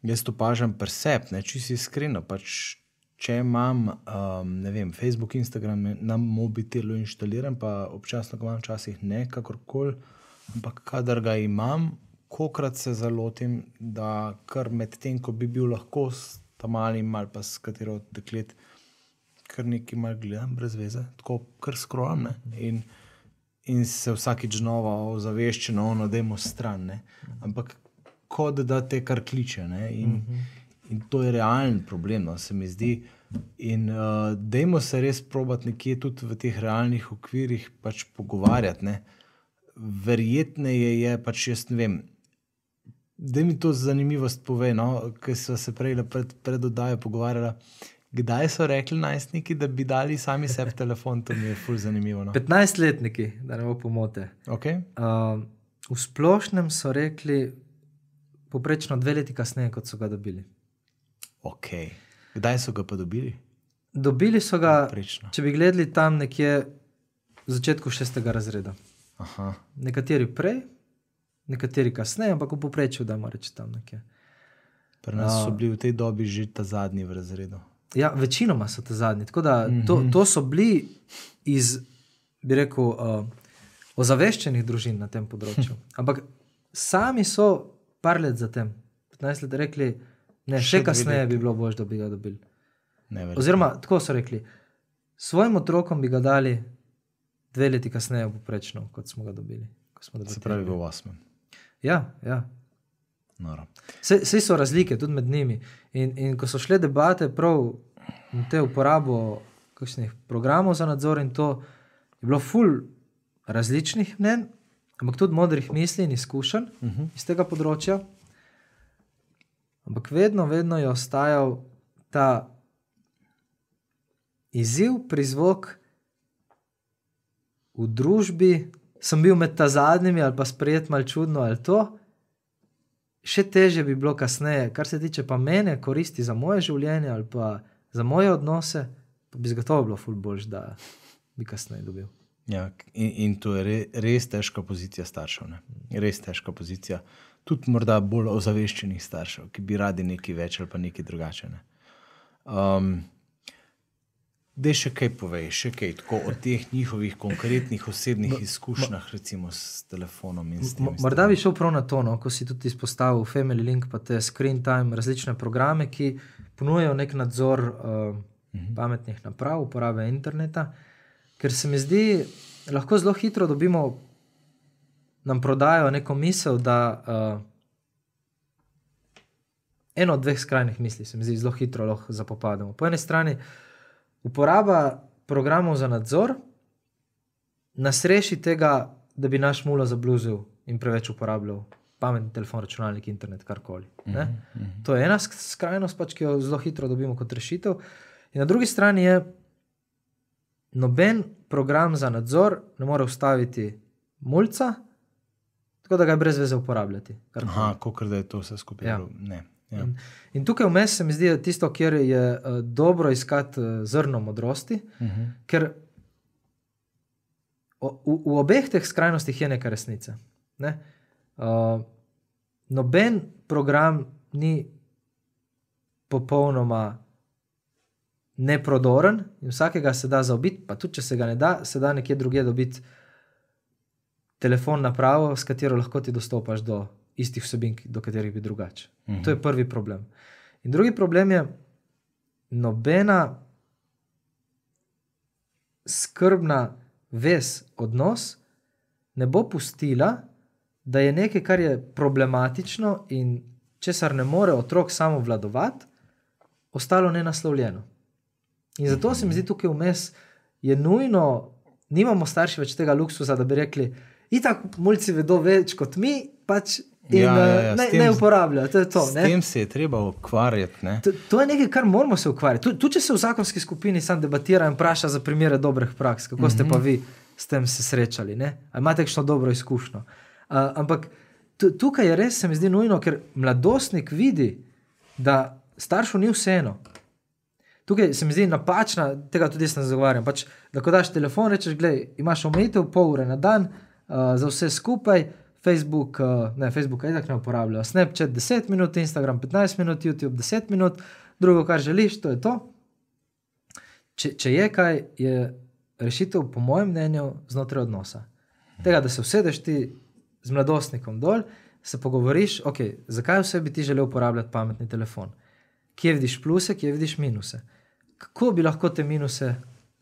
Jaz to pažam presep, če si iskreno. Pač, če imam um, vem, Facebook, Instagram na mobitelu inštaliran, pa občasno ga imam, včasih ne, kakorkoli, ampak kadar ga imam, kokrat se zalotim, da kar med tem, ko bi bil lahko s tam malim ali pa s katero od deklet, kar nekaj mal gledam, brez veze, tako kar skromne. In, in se vsakič znova ozaveščeno, da je stran. Ne? Ampak kot da te kar kliče. In, in to je realen problem, no, se mi zdi. In uh, dajmo se res probati nekje tudi v teh realnih okvirih pač pogovarjati. Ne? Verjetneje je pač jaz ne vem. Da mi to zanimivost pove, no? ker so se prej pred, pred oddajo pogovarjali. Kdaj so rekli najstniki, da bi dali sami sebi telefon, to mi je fully zanimivo. No? 15-letniki, da ne bo pomote. Okay. Uh, v splošnem so rekli, poprečno dve leti kasneje, kot so ga dobili. Okay. Kdaj so ga pa dobili? Dobili so ga, Poprečno. če bi gledali tam nekje v začetku šestega razreda. Aha. Nekateri prej, nekateri kasneje, ampak v povprečju, da moramo reči tam nekje. Pri nas so bili v tej dobi že ta zadnji v razredu. Ja, večinoma so te zadnji. Tako da to, mhm. to so bili iz, bi rekel, uh, ozaveščenih družin na tem področju. Ampak sami so par let zatem, 15 let, rekli, da še, še kasneje bi bilo bolje, da bi ga dobili. Oziroma, tako so rekli, svojim otrokom bi ga dali dve leti kasneje, poprečno, kot smo ga dobili. Smo Se pravi, v osmem. Ja, ja. Vse so razlike tudi med njimi. In, in ko so šle debate prav na te uporabo kakšnih programov za nadzor, in to je bilo ful različnih mnen, ampak tudi modrih misli in izkušenj uh mhm. -huh. iz tega področja. Ampak vedno, vedno je ostajal ta izziv, prizvok v družbi, sem bil med ta zadnjimi ali pa sprejet malo čudno ali to. Še teže bi bilo kasneje, kar se tiče pa mene, koristi za moje življenje ali pa za moje odnose, pa bi zgotovo bilo ful boljš, da bi kasneje dobil. Ja, in, in to je re, res težka pozicija staršev. Ne? Res težka pozicija. Tudi morda bolj ozaveščenih staršev, ki bi radi nekaj več ali pa nekaj drugače. Ne? Um, Da še kaj povej, še kaj tako, o teh njihovih konkretnih osebnih izkušnjah, recimo s telefonom. S morda bi šel prav na to, no, ko si tudi izpostavil Family Link, pa te Screen Time, različne programe, ki ponujajo nek nadzor uh, uh -huh. pametnih naprav, uporabe interneta. Ker se mi zdi, lahko zelo hitro dobimo, nam prodajo neko misel, da uh, eno od dveh skrajnih misli se mi zdi zelo hitro lahko zapopademo. Po eni strani, uporaba programov za nadzor nas reši tega, da bi naš mulo zabluzil in preveč uporabljal pametni telefon, računalnik, internet, karkoli. Mm -hmm. To je ena skrajnost, pač, ki jo zelo hitro dobimo kot rešitev. In na drugi strani je noben program za nadzor ne more ustaviti mulca, tako da ga je brez veze uporabljati. Aha, kot da je to vse skupaj. Ja. Ja. In, in tukaj vmes se mi zdi tisto, kjer je uh, dobro iskati uh, zrno modrosti, uh mhm. -huh. ker o, v, v obeh teh skrajnostih je nekaj resnice. Ne? Uh, noben program ni popolnoma neprodoren in vsakega se da zaobiti, pa tudi če se ga ne da, se da nekje drugje dobiti telefon napravo, s katero lahko ti dostopaš do istih vsebin, do katerih bi drugače. Uh -huh. To je prvi problem. In drugi problem je, nobena skrbna vez, odnos ne bo pustila, da je nekaj, kar je problematično in česar ne more otrok samo vladovati, ostalo nenaslovljeno. In zato se mi zdi tukaj vmes, je nujno, nimamo starši več tega luksusa, da bi rekli, itak mulci vedo več kot mi, pač in Ja, ja, eh, ja, s ne, tem- ne uporabljajo. To je to. S ne. tem se je treba ukvarjati. To, to je nekaj, kar moramo se ukvarjati. Tudi tu, če se v zakonski skupini sam debatira in vpraša za primere dobrih praks, kako ste pa vi s tem se srečali, ali imate kakšno dobro izkušnjo. Uh, ampak tu, tukaj je res, se mi zdi nujno, ker mladostnik vidi, da staršu ni vseeno. Tukaj se mi zdi napačna, tega tudi jaz ne zagovarjam. Pač, da ko daš telefon, rečeš, gledaj, imaš omejitev pol ure na dan uh, za vse skupaj. Facebook, uh, ne, Facebook je tako ne uporabljajo. Snapchat 10 minut, Instagram 15 minut, YouTube 10 minut, drugo, kar želiš, to je to. Če, če je kaj, je rešitev, po mojem mnenju, znotraj odnosa. Tega, da se usedeš ti z mladostnikom dol, se pogovoriš, okay, zakaj vse bi ti želel uporabljati pametni telefon. Kje vidiš pluse, kje vidiš minuse. Kako bi lahko te minuse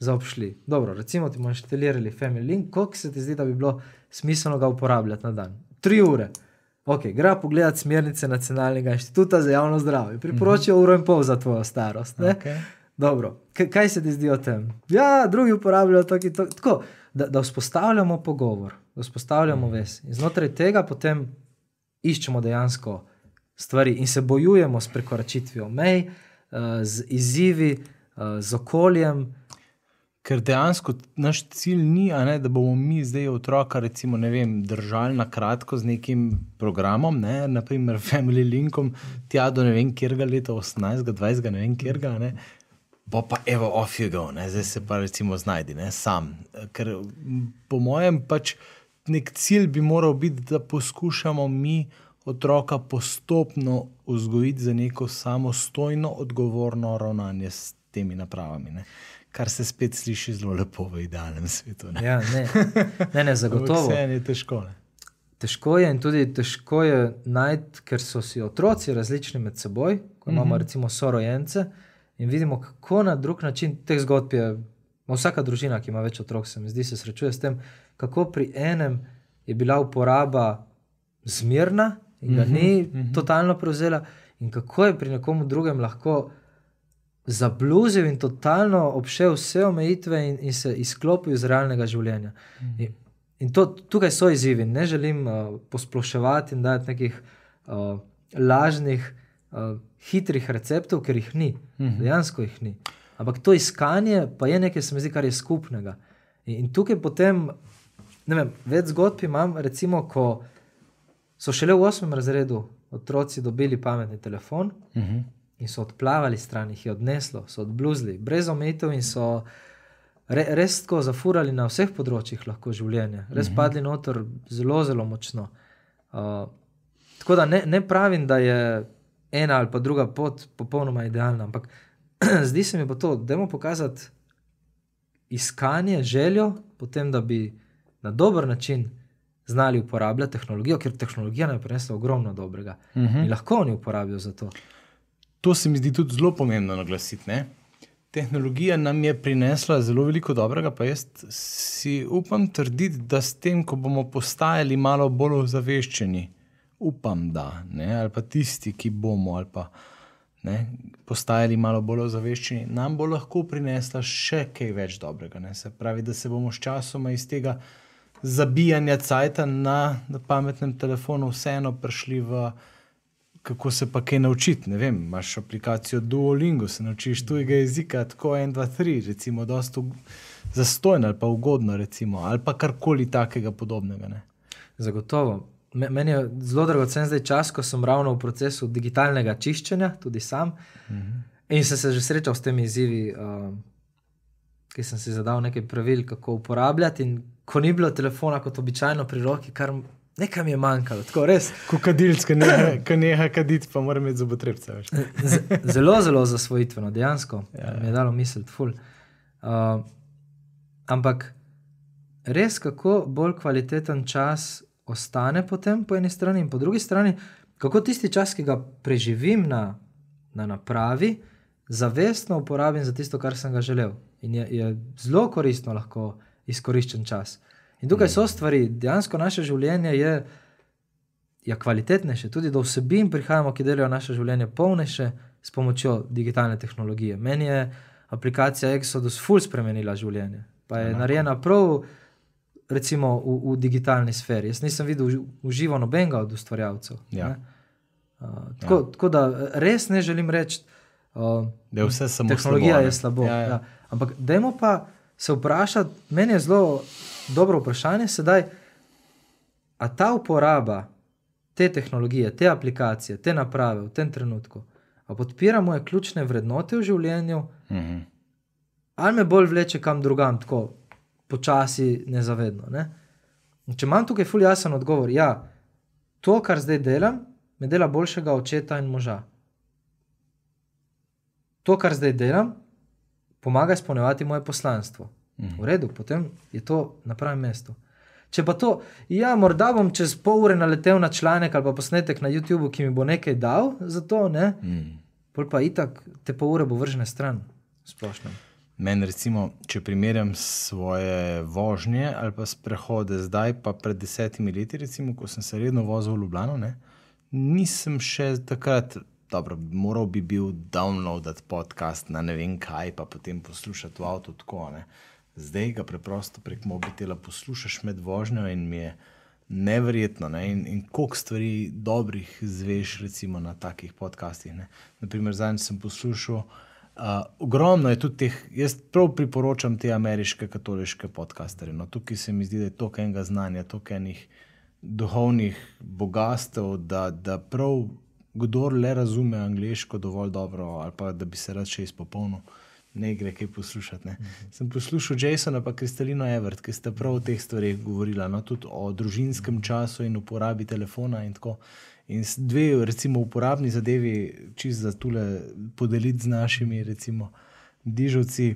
zaobšli? Dobro, recimo ti bomo inštalirali Family Link, koliko se ti zdi, da bi bilo smiselno ga uporabljati na dan? Tri ure. Ok, gre pogledati smernice Nacionalnega inštituta za javno zdravje. Priporočajo uro in pol za tvojo starost. Ne? Okay. Dobro, K kaj se ti zdi o tem? Ja, drugi uporabljajo tako in tako. da, da vzpostavljamo pogovor, da vzpostavljamo vez in znotraj tega potem iščemo dejansko stvari in se bojujemo s prekoračitvijo mej, uh, z izzivi, uh, z okoljem. Ker dejansko naš cilj ni, ne, da bomo mi zdaj otroka recimo, vem, držali na kratko z nekim programom, ne, naprimer Family Linkom, tja do ne vem, kjer ga leta 18, 20, ne vem, kjer ga. Ne, bo pa evo, off you go, ne, zdaj se pa recimo znajdi, ne, sam. Ker po mojem pač nek cilj bi moral biti, da poskušamo mi otroka postopno vzgojiti za neko samostojno, odgovorno ravnanje s temi napravami. Ne. Kar se spet sliši zelo lepo v idealnem svetu. Ne, Ja, ne, ne, ne zagotovo. Vse je težko. Ne. Težko je in tudi težko je najti, ker so si otroci različni med seboj, ko imamo mm -hmm. recimo sorojence in vidimo, kako na drug način teh zgodb je. Vsaka družina, ki ima več otrok, se mi zdi, se srečuje s tem, kako pri enem je bila uporaba zmirna in ga ni mm -hmm. totalno prevzela, in kako je pri nekomu drugem lahko zabluzil in totalno obšel vse omejitve in, in se izklopil iz realnega življenja. Mm in, in to, tukaj so izzivi. Ne želim uh, posploševati in dati nekih uh, lažnih, uh, hitrih receptov, ker jih ni, mm -hmm. dejansko jih ni. Ampak to iskanje pa je nekaj, se mi zdi, kar je skupnega. In, in tukaj potem, ne vem, več zgodb imam, recimo, ko so šele v osmem razredu otroci dobili pametni telefon. Mm -hmm in so odplavali stran, jih je odneslo, so odbluzili, brez omejitev in so re, res tako zafurali na vseh področjih lahko življenja, res -hmm. padli noter zelo, zelo močno. Uh, tako da ne, ne pravim, da je ena ali pa druga pot popolnoma idealna, ampak zdi se mi pa to, da moramo pokazati iskanje, željo, potem da bi na dober način. Znali uporabljati tehnologijo, ker tehnologija nam je prinesla ogromno dobrega uh -huh. in lahko oni uporabijo za to. To se mi zdi tudi zelo pomembno naglasiti. Ne? Tehnologija nam je prinesla zelo veliko dobrega, pa jaz si upam trditi, da s tem, ko bomo postajali malo bolj ozaveščeni, upam, da, ne? ali pa tisti, ki bomo, ali pa ne, postajali malo bolj ozaveščeni, nam bo lahko prinesla še kaj več dobrega. Ne? Se pravi, da se bomo sčasoma iz tega zabijanja cajta na, na pametnem telefonu vseeno prišli v kako se pa kaj naučiti. Ne vem, imaš aplikacijo Duolingo, se naučiš tujega jezika, tako 1, 2, 3, recimo, dosta zastojno ali pa ugodno, recimo, ali pa karkoli takega podobnega. Ne. Zagotovo. Meni je zelo dragocen zdaj čas, ko sem ravno v procesu digitalnega čiščenja, tudi sam. Uh -huh. In sem se že srečal s temi izzivi, uh, ki sem si zadal nekaj pravil, kako uporabljati. In ko ni bilo telefona, kot običajno pri roki, kar Nekaj mi je manjkalo, tako res. Ko kadilska neha, neha kaditi, pa mora imeti zobotrebce. zelo, zelo zasvojitveno, dejansko. Ja, mi je dalo misliti, ful. Uh, ampak res, kako bolj kvaliteten čas ostane potem po eni strani, in po drugi strani, kako tisti čas, ki ga preživim na, na napravi, zavestno uporabim za tisto, kar sem ga želel. In je, je zelo koristno lahko izkoriščen čas. In tukaj so stvari, dejansko naše življenje je, je kvalitetnejše, tudi do vsebin prihajamo, ki delajo naše življenje polnejše s pomočjo digitalne tehnologije. Meni je aplikacija Exodus full spremenila življenje. Pa je Enako. narejena prav recimo v, v digitalni sferi. Jaz nisem videl v- v živo nobenega od ustvarjalcev. Ja. ne. Uh, tako, ja. tako da res ne želim reči, uh, Da je vse samo tehnologija slabo, a ne? je slabo. Ja, ja. Ja. Ampak dajmo pa se vprašati, meni je zelo dobro vprašanje sedaj, a ta uporaba te tehnologije, te aplikacije, te naprave v tem trenutku, a podpira moje ključne vrednote v življenju, Mhm. ali me bolj vleče kam drugam, tako počasi, nezavedno. Ne? In Če imam tukaj ful jasen odgovor, ja, to, kar zdaj delam, me dela boljšega očeta in moža. To, kar zdaj delam, pomaga izpolnjevati moje poslanstvo. V redu, potem je to na pravem mestu. Če pa to, ja, morda bom čez pol ure naletel na članek ali pa posnetek na YouTubu, ki mi bo nekaj dal za to, ne, Mm. pol pa itak te pol ure bo vržene stran, splošno. Meni, recimo, če primerjam svoje vožnje ali pa sprehode zdaj, pa pred desetimi leti, recimo, ko sem se redno vozil v Ljubljano, ne, nisem še takrat, dobro, moral bi bil downloadati podcast na ne vem kaj, pa potem poslušati v avtu tako. Ne. Zdaj ga preprosto prek mobitela poslušaš med vožnjo in mi je neverjetno. Ne? In, in koliko stvari dobrih zveš, recimo na takih podcastih. Ne? Naprimer, zadnjič sem poslušal. Uh, ogromno je tudi teh, jaz prav priporočam te ameriške katoliške podcasterje. No, tukaj se mi zdi, da je toliko enega znanja, toliko enih duhovnih bogastev, da, da prav kdor le razume angliško dovolj dobro, ali pa da bi se rad še izpopolnil, ne gre kaj poslušati. Ne. Sem poslušal Jasona in Kristalino Evert, ki sta prav o teh stvareh govorila, no, tudi o družinskem času in uporabi telefona in tako. In dve, recimo, uporabni zadevi, čist za tule podeliti z našimi, recimo, dižovci.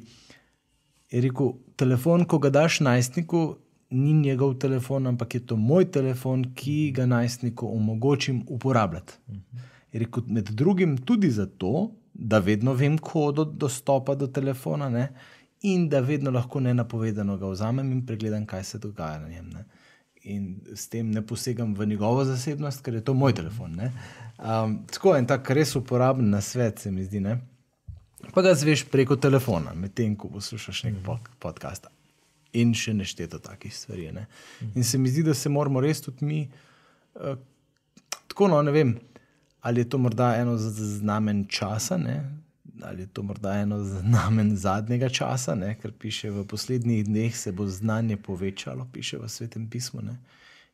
Je rekel, telefon, ko ga daš najstniku, ni njegov telefon, ampak je to moj telefon, ki ga najstniku omogočim uporabljati. Je rekel, med drugim tudi zato, da vedno vem kodo dostopa do telefona ne? in da vedno lahko nenapovedano ga vzamem in pregledam, kaj se dogaja na njem. Ne? In s tem ne posegam v njegovo zasebnost, ker je to moj telefon. Um, tako en tak res uporaben na svet, se mi zdi. Ne? Pa ga zveš preko telefona, medtem ko poslušaš nek pod, podcast. In še nešteto takih stvari. Ne? In se mi zdi, da se moramo res tudi mi, uh, tako no, ne vem, ali je to morda eno znamen časa, ne? ali je to morda eno znamen zadnjega časa, ne? ker piše v poslednjih dneh se bo znanje povečalo, piše v svetem pismu. Ne?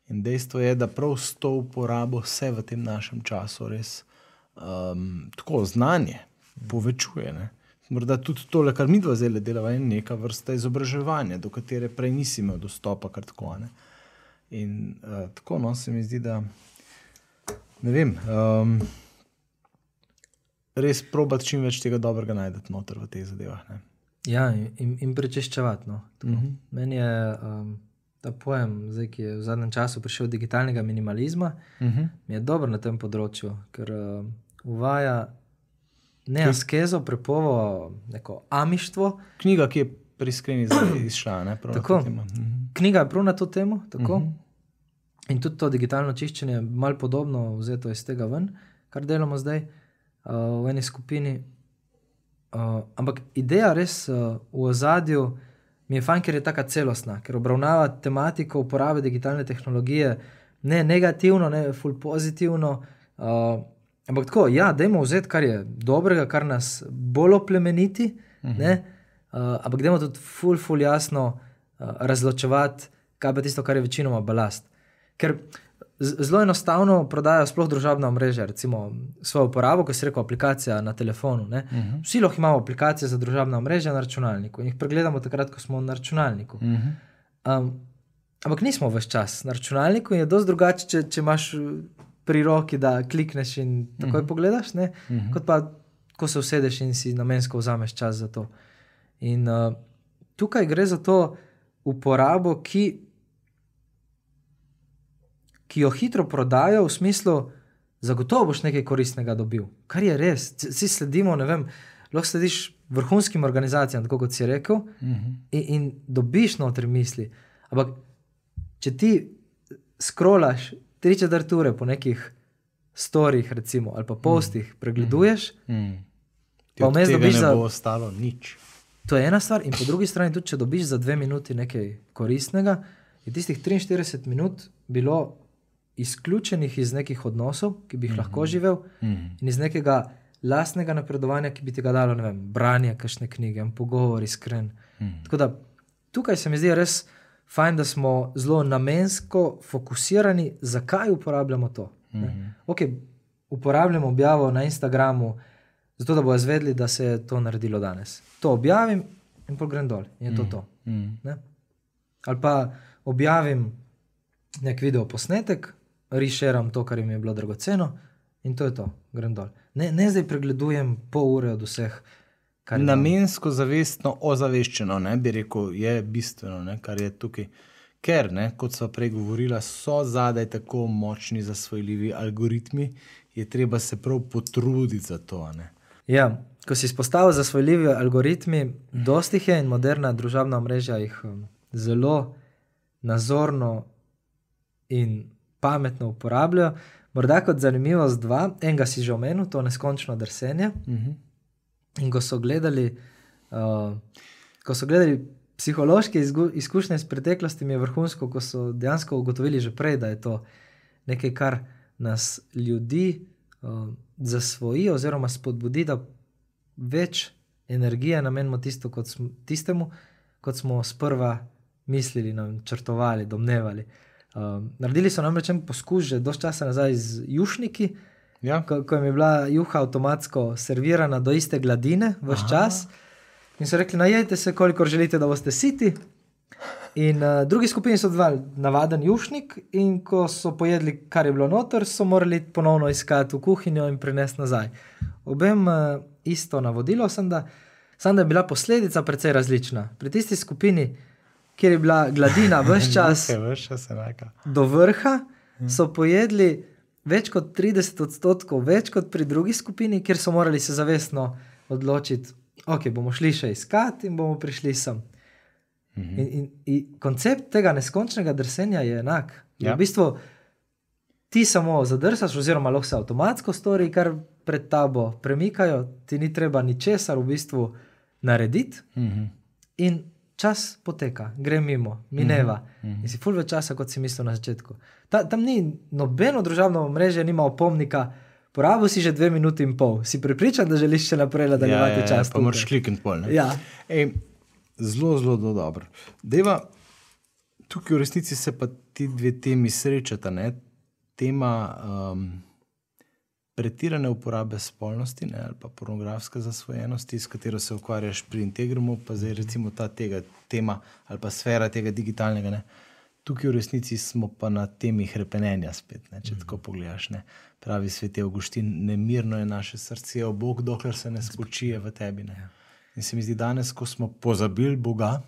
In dejstvo je, da prav s to uporabo se v tem našem času res um, tako znanje povečuje. Ne? Morda tudi tole, kar mi dva zdaj delava, je neka vrsta izobraževanja, do katere prej nisi imel dostopa. Tako, ne? In uh, tako no, se mi zdi, da ne vem. Um, res probati čim več tega dobrega najdete noter v teh zadevah. Ne? Ja, in, in prečiščevati. No. Uh -huh. Meni je um, ta pojem, zdaj, ki je v zadnjem času prišel od digitalnega minimalizma, Uh -huh. mi je dober na tem področju, ker uh, uvaja ne askezo, prepovo, neko amištvo. Knjiga, ki je pri skreni izšla. Ne, prav na Tako. to temo. Mhm. Knjiga je prav na to temo. Tako. In tudi to digitalno čiščenje je malo podobno vzeto iz tega ven, kar delamo zdaj uh, v eni skupini. Uh, ampak ideja res uh, v ozadju mi je fajn, ker je tako celostna, ker obravnava tematiko uporabe digitalne tehnologije ne negativno, ne ful pozitivno. Uh, ampak tako, ja, dajmo vzeti, kar je dobrega, kar nas bolj oplemeniti, uh -huh. uh, ampak dajmo tudi ful, ful jasno uh, razločevati, kaj pa tisto, kar je večinoma balast. Ker zelo enostavno prodajajo sploh družabna mreža, recimo svojo uporabo, kot se reče, aplikacija na telefonu. Uh -huh. Vsi lahko imamo aplikacije za družabna mreža na računalniku in jih pregledamo takrat, ko smo na računalniku. Uh -huh. um, ampak nismo več čas na računalniku in je dosti drugače, če, če imaš pri roki, da klikneš in takoj uh -huh. pogledaš, ne? uh -huh. kot pa, ko se usedeš in si namensko vzameš čas za to. In uh, tukaj gre za to uporabo, ki ki jo hitro prodajo, v smislu, zagotovo boš nekaj koristnega dobil. Kar je res, vsi sledimo, ne vem, lahko slediš vrhunskim organizacijam, tako kot si rekel, uh -huh. in, in dobiš notri misli. Ampak, če ti skrolaš tri četrt ure po nekih storih, recimo, ali pa postih, pregleduješ, Mm. Pa vmes dobiš ne za- bo ostalo nič. To je ena stvar, in po drugi strani, tudi če dobiš za dve minuti nekaj koristnega, je tistih 43 minut bilo izključenih iz nekih odnosov, ki bi jih mm -hmm. lahko živel, mm -hmm. in iz nekega lastnega napredovanja, ki bi ti ga dalo, ne vem, branje kakšne knjige, en pogovor iskren. Mm -hmm. Tako da tukaj se mi zdi res fajn, da smo zelo namensko fokusirani, zakaj uporabljamo to. Mm -hmm. okay, uporabljamo objavo na Instagramu, zato da bodo izvedeli, da se je to naredilo danes. To objavim in pol grem dol, in je to mm -hmm. to. Mm -hmm. Ali pa objavim nek video posnetek, rišeram to, kar jim je bilo dragoceno, in to je to, grem dol. Ne, ne zdaj pregledujem pol ure od vseh. Namensko, zavestno, ozaveščeno, ne, bi rekel, je bistveno, ne, kar je tukaj. Ker, ne, kot so prej govorila, so zadaj tako močni zasvojljivi algoritmi, je treba se prav potruditi za to. Ja, ko si izpostavil zasvojljivi algoritmi, dosti jih je in moderna družabna mreža jih um, zelo nazorno in pametno uporabljajo. Morda kot zanimivost dva, enega si že omenil, to neskončno drsenje. Uh mhm. -huh. In ko so gledali, uh, ko so gledali psihološke izkušnje iz preteklosti, je vrhunsko, ko so dejansko ugotovili že prej, da je to nekaj, kar nas ljudi uh, zasvoji, oziroma spodbudi, da več energije namenimo tisto, kot smo, tistemu, kot smo sprva mislili, načrtovali, domnevali. Uh, naredili so namreč en poskus, že dosti časa nazaj z jušniki, ja. ko, ko je bila juha avtomatsko servirana do iste gladine, vse čas. In so rekli, najejte se, koliko želite, da boste siti. In uh, drugi skupini so dvali navaden jušnik, in ko so pojedli, kar je bilo noter, so morali ponovno iskati v kuhinjo in prinesti nazaj. Obem uh, isto navodilo, sem da, sem da je bila posledica precej različna. Pri tisti skupini, kjer je bila gladina vse čas, do vrha, so pojedli več kot 30 odstotkov, več kot pri drugi skupini, kjer so morali se zavestno odločiti, ok, bomo šli še iskati in bomo prišli sem. Mhm. In, in, in koncept tega neskončnega drsenja je enak. Ja. V bistvu ti samo zadrsaš, oziroma lahko se avtomatsko stori, kar pred tabo premikajo, ti ni treba ničesar v bistvu narediti. Mhm. In čas poteka, gre mimo, mineva. Mm -hmm. In si fulve časa, kot si mislil na začetku. Ta, tam ni nobeno družabno mreže, nima opomnika. Porabil si že dve minuti in pol, si pripričan, da želiš še naprej nadaljevati ja, ja, čas. Pa moraš klikniti pol. Ja. Ej, zelo, zelo do dobro. Deva, tukaj v resnici se pa ti dve temi srečata. Ne? Tema um, pretirane uporabe spolnosti ne, ali pa pornografske zasvojenosti, s katero se ukvarjaš pri integrumu, pa zdaj recimo ta tega, tema ali pa sfera tega digitalnega. Ne. Tukaj v resnici smo pa na temi krepenja spet, ne, če mm. tako pogledaš. Ne. Pravi svet je Augustin, nemirno je naše srce, o Bog, dokler se ne spočije v tebi. Ne. Ja. In se mi zdi danes, ko smo pozabili Boga,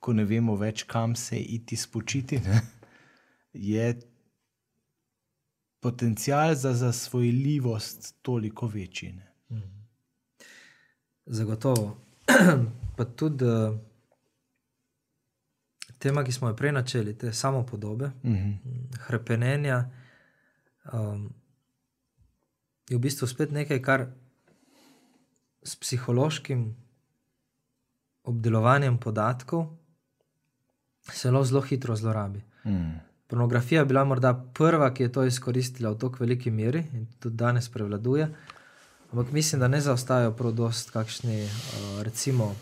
ko ne vemo več, kam se iti spočiti, ne, je potencial za zasvojljivost toliko večji. Mm. Zagotovo. pa tudi uh, tema, ki smo jo prej načeli, te samo podobe, mm -hmm. krepenenja, um, je v bistvu spet nekaj, kar s psihološkim obdelovanjem podatkov se zelo hitro zlorabi. Mm. Pornografija je bila morda prva, ki je to izkoristila v tako veliki meri in tudi danes prevladuje. Ampak mislim, da ne zaostajajo prav dost kakšni, uh, recimo,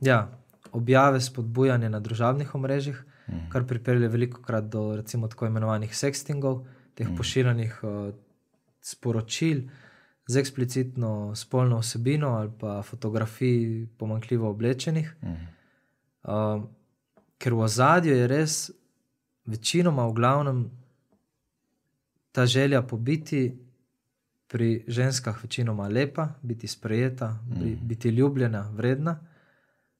ja, objave spodbujanja na družabnih omrežjih, mm. kar pripelje veliko krat do recimo tako imenovanih sextingov, teh mm. pošiljenih uh, sporočil z eksplicitno spolno osebino ali pa fotografij pomankljivo oblečenih. Mm. Uh, ker v ozadju je res večinoma, v glavnem, ta želja po biti pri ženskah, večinoma lepa, biti sprejeta, mm. biti ljubljena, vredna,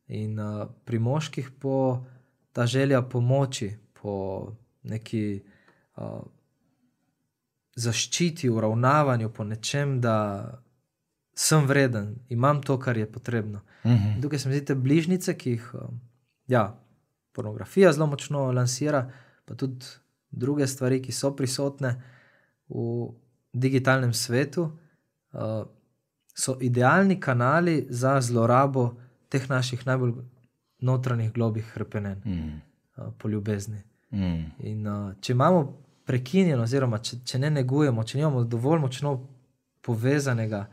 in uh, pri moških po ta želja pomoči, po neki uh, zaščiti, uravnavanju, po nečem, da sem vreden, imam to, kar je potrebno. Mm -hmm. Tukaj se mi zdi te bližnjice, ki jih uh, ja, pornografija zelo močno lansira pa tudi druge stvari, ki so prisotne v digitalnem svetu, uh, so idealni kanali za zlorabo teh naših najbolj notranjih globih hrpenen. Mm. uh, po ljubezni. Mm. In, uh, če imamo prekinjeno, oziroma če, če ne negujemo, če nimamo dovolj močno povezanega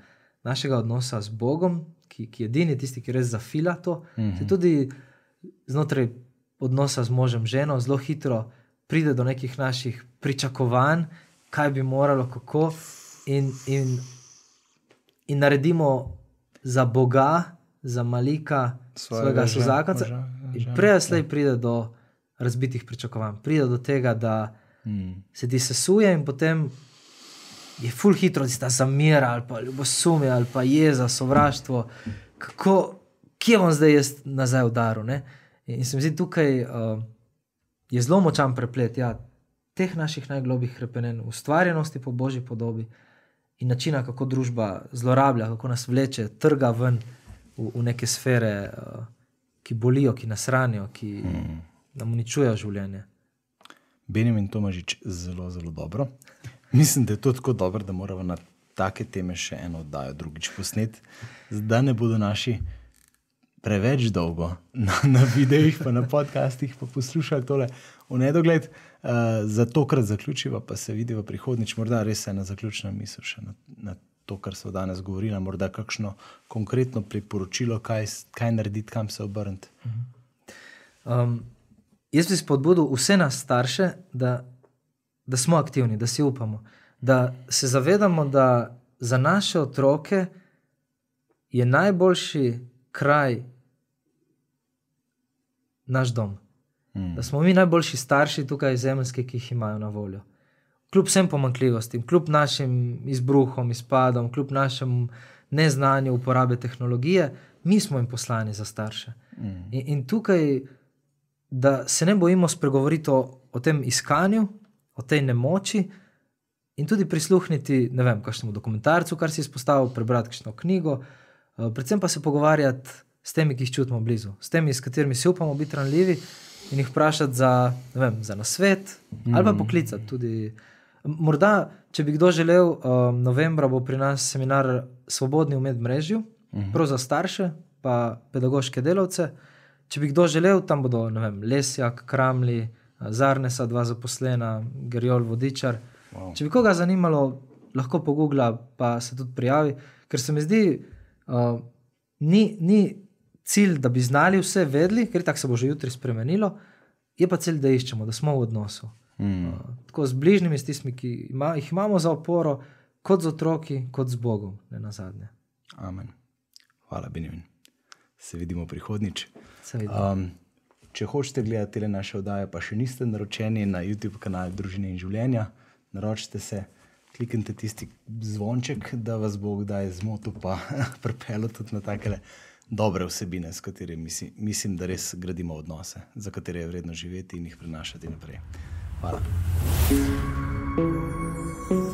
našega odnosa z Bogom, ki, ki je edini tisti, ki res zafila to, mm -hmm. tudi znotraj odnosa z možem, ženo, zelo hitro pride do nekih naših pričakovanj, kaj bi moralo, kako, in, in, in naredimo za Boga, za malika, svojega sozakonca. In prej slej pride do razbitih pričakovanj, pride do tega, da mm. se ti sesuje in potem. Je ful hitro, da se ta zamira ali pa ljubosumje ali pa jeza, sovraštvo. Kako, kje bom zdaj jaz nazaj udaril? In se mi zdi, tukaj uh, je zelo močan preplet ja, teh naših najglobjih krepenen, ustvarjenosti po božji podobi in načina, kako družba zlorablja, kako nas vleče, trga ven v, v neke sfere, uh, ki bolijo, ki nas ranijo, ki mm. nam uničujejo življenje. Benjamin Tomažič, zelo, zelo dobro. Mislim, da je to tako dobro, da moramo na take teme še eno oddajo, drugič posnet, da ne bodo naši preveč dolgo na, na videih, pa na podcastih, pa poslušali tole v nedogled. Uh, za to, kar zaključiva, pa se vidi v prihodnjič, morda res ena zaključna misel še na, na to, kar smo danes govorili, morda kakšno konkretno priporočilo, kaj, kaj narediti, kam se obrniti. Um, jaz bi spodbudil vse nas starše, da, da smo aktivni, da si upamo, da se zavedamo, da za naše otroke je najboljši kraj naš dom. Mm. Da smo mi najboljši starši tukaj, zemljski, ki jih imajo na voljo. Kljub vsem pomankljivostim, kljub našim izbruhom, izpadom, kljub našemu neznanju uporabe tehnologije, mi smo jim poslani za starše. Mm. In, in tukaj, da se ne bojimo spregovoriti o, o tem iskanju, o tej nemoči. In tudi prisluhniti, ne vem, kakšnemu dokumentarcu, kar si izpostavil, prebrati kakšno knjigo, uh, predvsem pa se pogovarjati s temi, ki jih čutimo blizu, s temi, s katerimi si upamo biti ranljivi in jih vprašati za, vem, za nasvet mm. ali pa mhm. poklicati. Tudi. Morda, če bi kdo želel, um, novembra bo pri nas seminar Svobodni v medmrežju, mm. prav za starše, pa pedagoške delavce. Če bi kdo želel, tam bodo vem, Lesjak, Kramli, Zarnesa, dva zaposlena, Gerjol, Vodičar. Wow. Če bi koga zanimalo, lahko pogugla, pa se tudi prijavi, ker se mi zdi, uh, ni, ni cilj, da bi znali vse vedeli, ker tako se bo že jutri spremenilo, je pa cilj, da iščemo, da smo v odnosu. Mm. Uh, tako z bližnjimi, s tistimi, ki ima, jih imamo za oporo, kot z otroki, kot z Bogom, ne na zadnje. Amen. Hvala, Benjamin. Se vidimo prihodnič. Se vidimo. Um, če hočete gledati te naše oddaje, pa še niste naročeni na YouTube kanal Družine in življenja, naročite se. Kliknite tisti zvonček, da vas bo kdaj zmotil, pa pripeljal tudi na takele dobre vsebine, s katerimi mislim, mislim, da res gradimo odnose, za katere je vredno živeti in jih prenašati naprej. Hvala. thank you